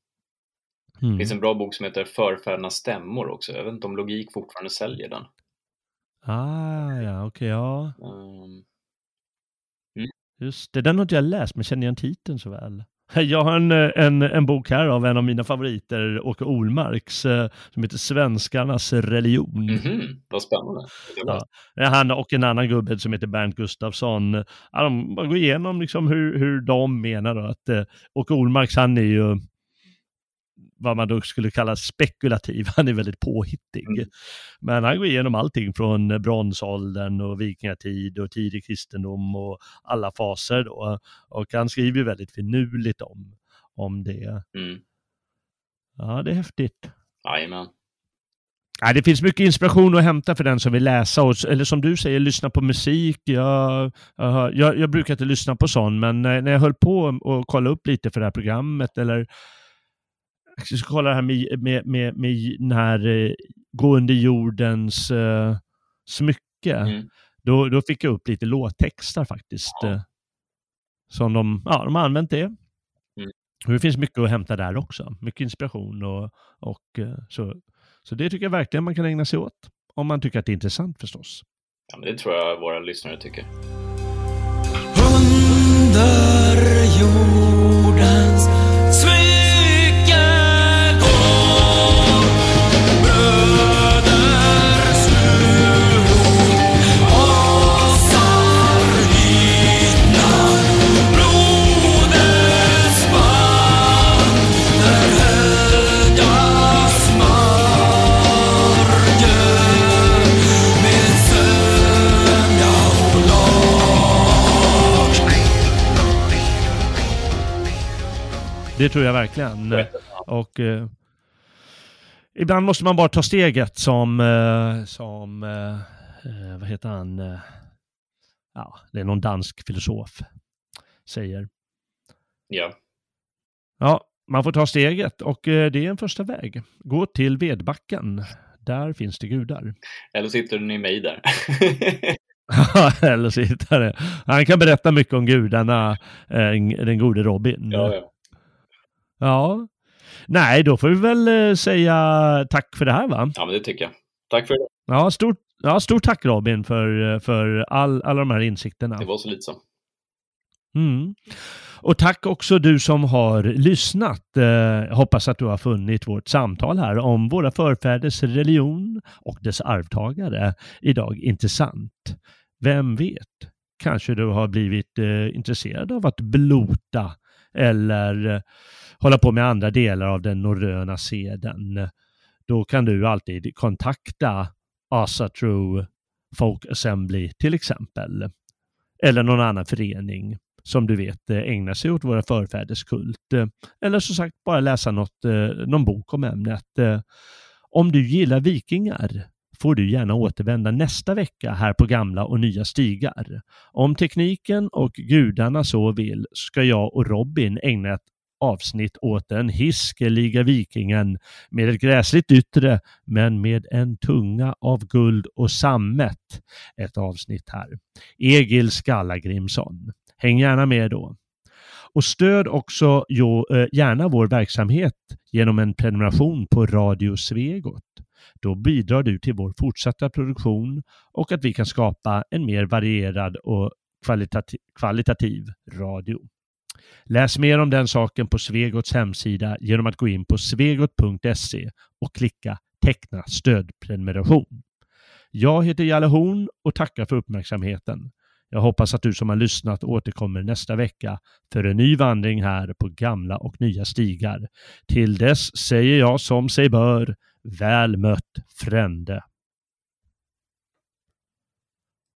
Mm. Det finns en bra bok som heter Förfädernas stämmor också. Jag vet inte om Logik fortfarande säljer den. Ah, ja, okej, okay, ja. Um... Mm. Just det, den har inte jag läst, men känner igen titeln så väl. Jag har en, en, en bok här av en av mina favoriter, Åke Olmarks, eh, som heter Svenskarnas religion. Mm -hmm. Vad spännande. Ja. Han och en annan gubbe som heter Bernt Gustafsson. Ja, de går igenom liksom hur, hur de menar då att eh, Åke Olmarks, han är ju vad man då skulle kalla spekulativ. Han är väldigt påhittig. Mm. Men han går igenom allting från bronsåldern och vikingatid och tidig kristendom och alla faser då. Och han skriver väldigt finurligt om, om det. Mm. Ja, det är häftigt. Jajamän. Ja, det finns mycket inspiration att hämta för den som vill läsa, och, eller som du säger, lyssna på musik. Jag, jag, jag, brukar inte lyssna på sån, men när jag höll på och kolla upp lite för det här programmet, eller jag ska kolla det här med, med, med, med den här eh, gå under jordens eh, smycke. Mm. Då, då fick jag upp lite låttexter faktiskt. Ja. Eh, som de, ja, de har använt det. Mm. det finns mycket att hämta där också. Mycket inspiration och, och eh, så. Så det tycker jag verkligen man kan ägna sig åt. Om man tycker att det är intressant förstås. Ja, men det tror jag våra lyssnare tycker. Under jordens Det tror jag verkligen. Och eh, ibland måste man bara ta steget som, eh, som eh, eh vad heter han, eh, ja, det är någon dansk filosof, säger. Ja. Ja, man får ta steget och eh, det är en första väg. Gå till Vedbacken. Där finns det gudar. Eller sitter ni mig där. Eller sitter det. Han kan berätta mycket om gudarna, den gode Robin. Ja, ja. Ja. Nej, då får vi väl eh, säga tack för det här va? Ja, men det tycker jag. Tack för det. Ja, stort, ja, stort tack Robin för, eh, för all, alla de här insikterna. Det var så lite så. Mm. Och tack också du som har lyssnat. Eh, hoppas att du har funnit vårt samtal här om våra förfäders religion och dess arvtagare idag intressant. Vem vet? kanske du har blivit eh, intresserad av att blota eller hålla på med andra delar av den norröna seden. Då kan du alltid kontakta Asatru Folk Assembly till exempel. Eller någon annan förening som du vet eh, ägnar sig åt våra förfäders kult. Eh, eller som sagt bara läsa något, eh, någon bok om ämnet. Om du gillar vikingar får du gärna återvända nästa vecka här på gamla och nya stigar. Om tekniken och gudarna så vill ska jag och Robin ägna ett avsnitt åt den hiskeliga vikingen med ett gräsligt yttre men med en tunga av guld och sammet. Ett avsnitt här. Egil Skallagrimsson. Häng gärna med då. Och stöd också jo, eh, gärna vår verksamhet genom en prenumeration på Radio Svegot. Då bidrar du till vår fortsatta produktion och att vi kan skapa en mer varierad och kvalitativ, kvalitativ radio. Läs mer om den saken på Svegots hemsida genom att gå in på svegot.se och klicka teckna stödprenumeration. Jag heter Jalle Horn och tackar för uppmärksamheten. Jag hoppas att du som har lyssnat återkommer nästa vecka för en ny vandring här på gamla och nya stigar. Till dess säger jag som sig bör, väl mött frände.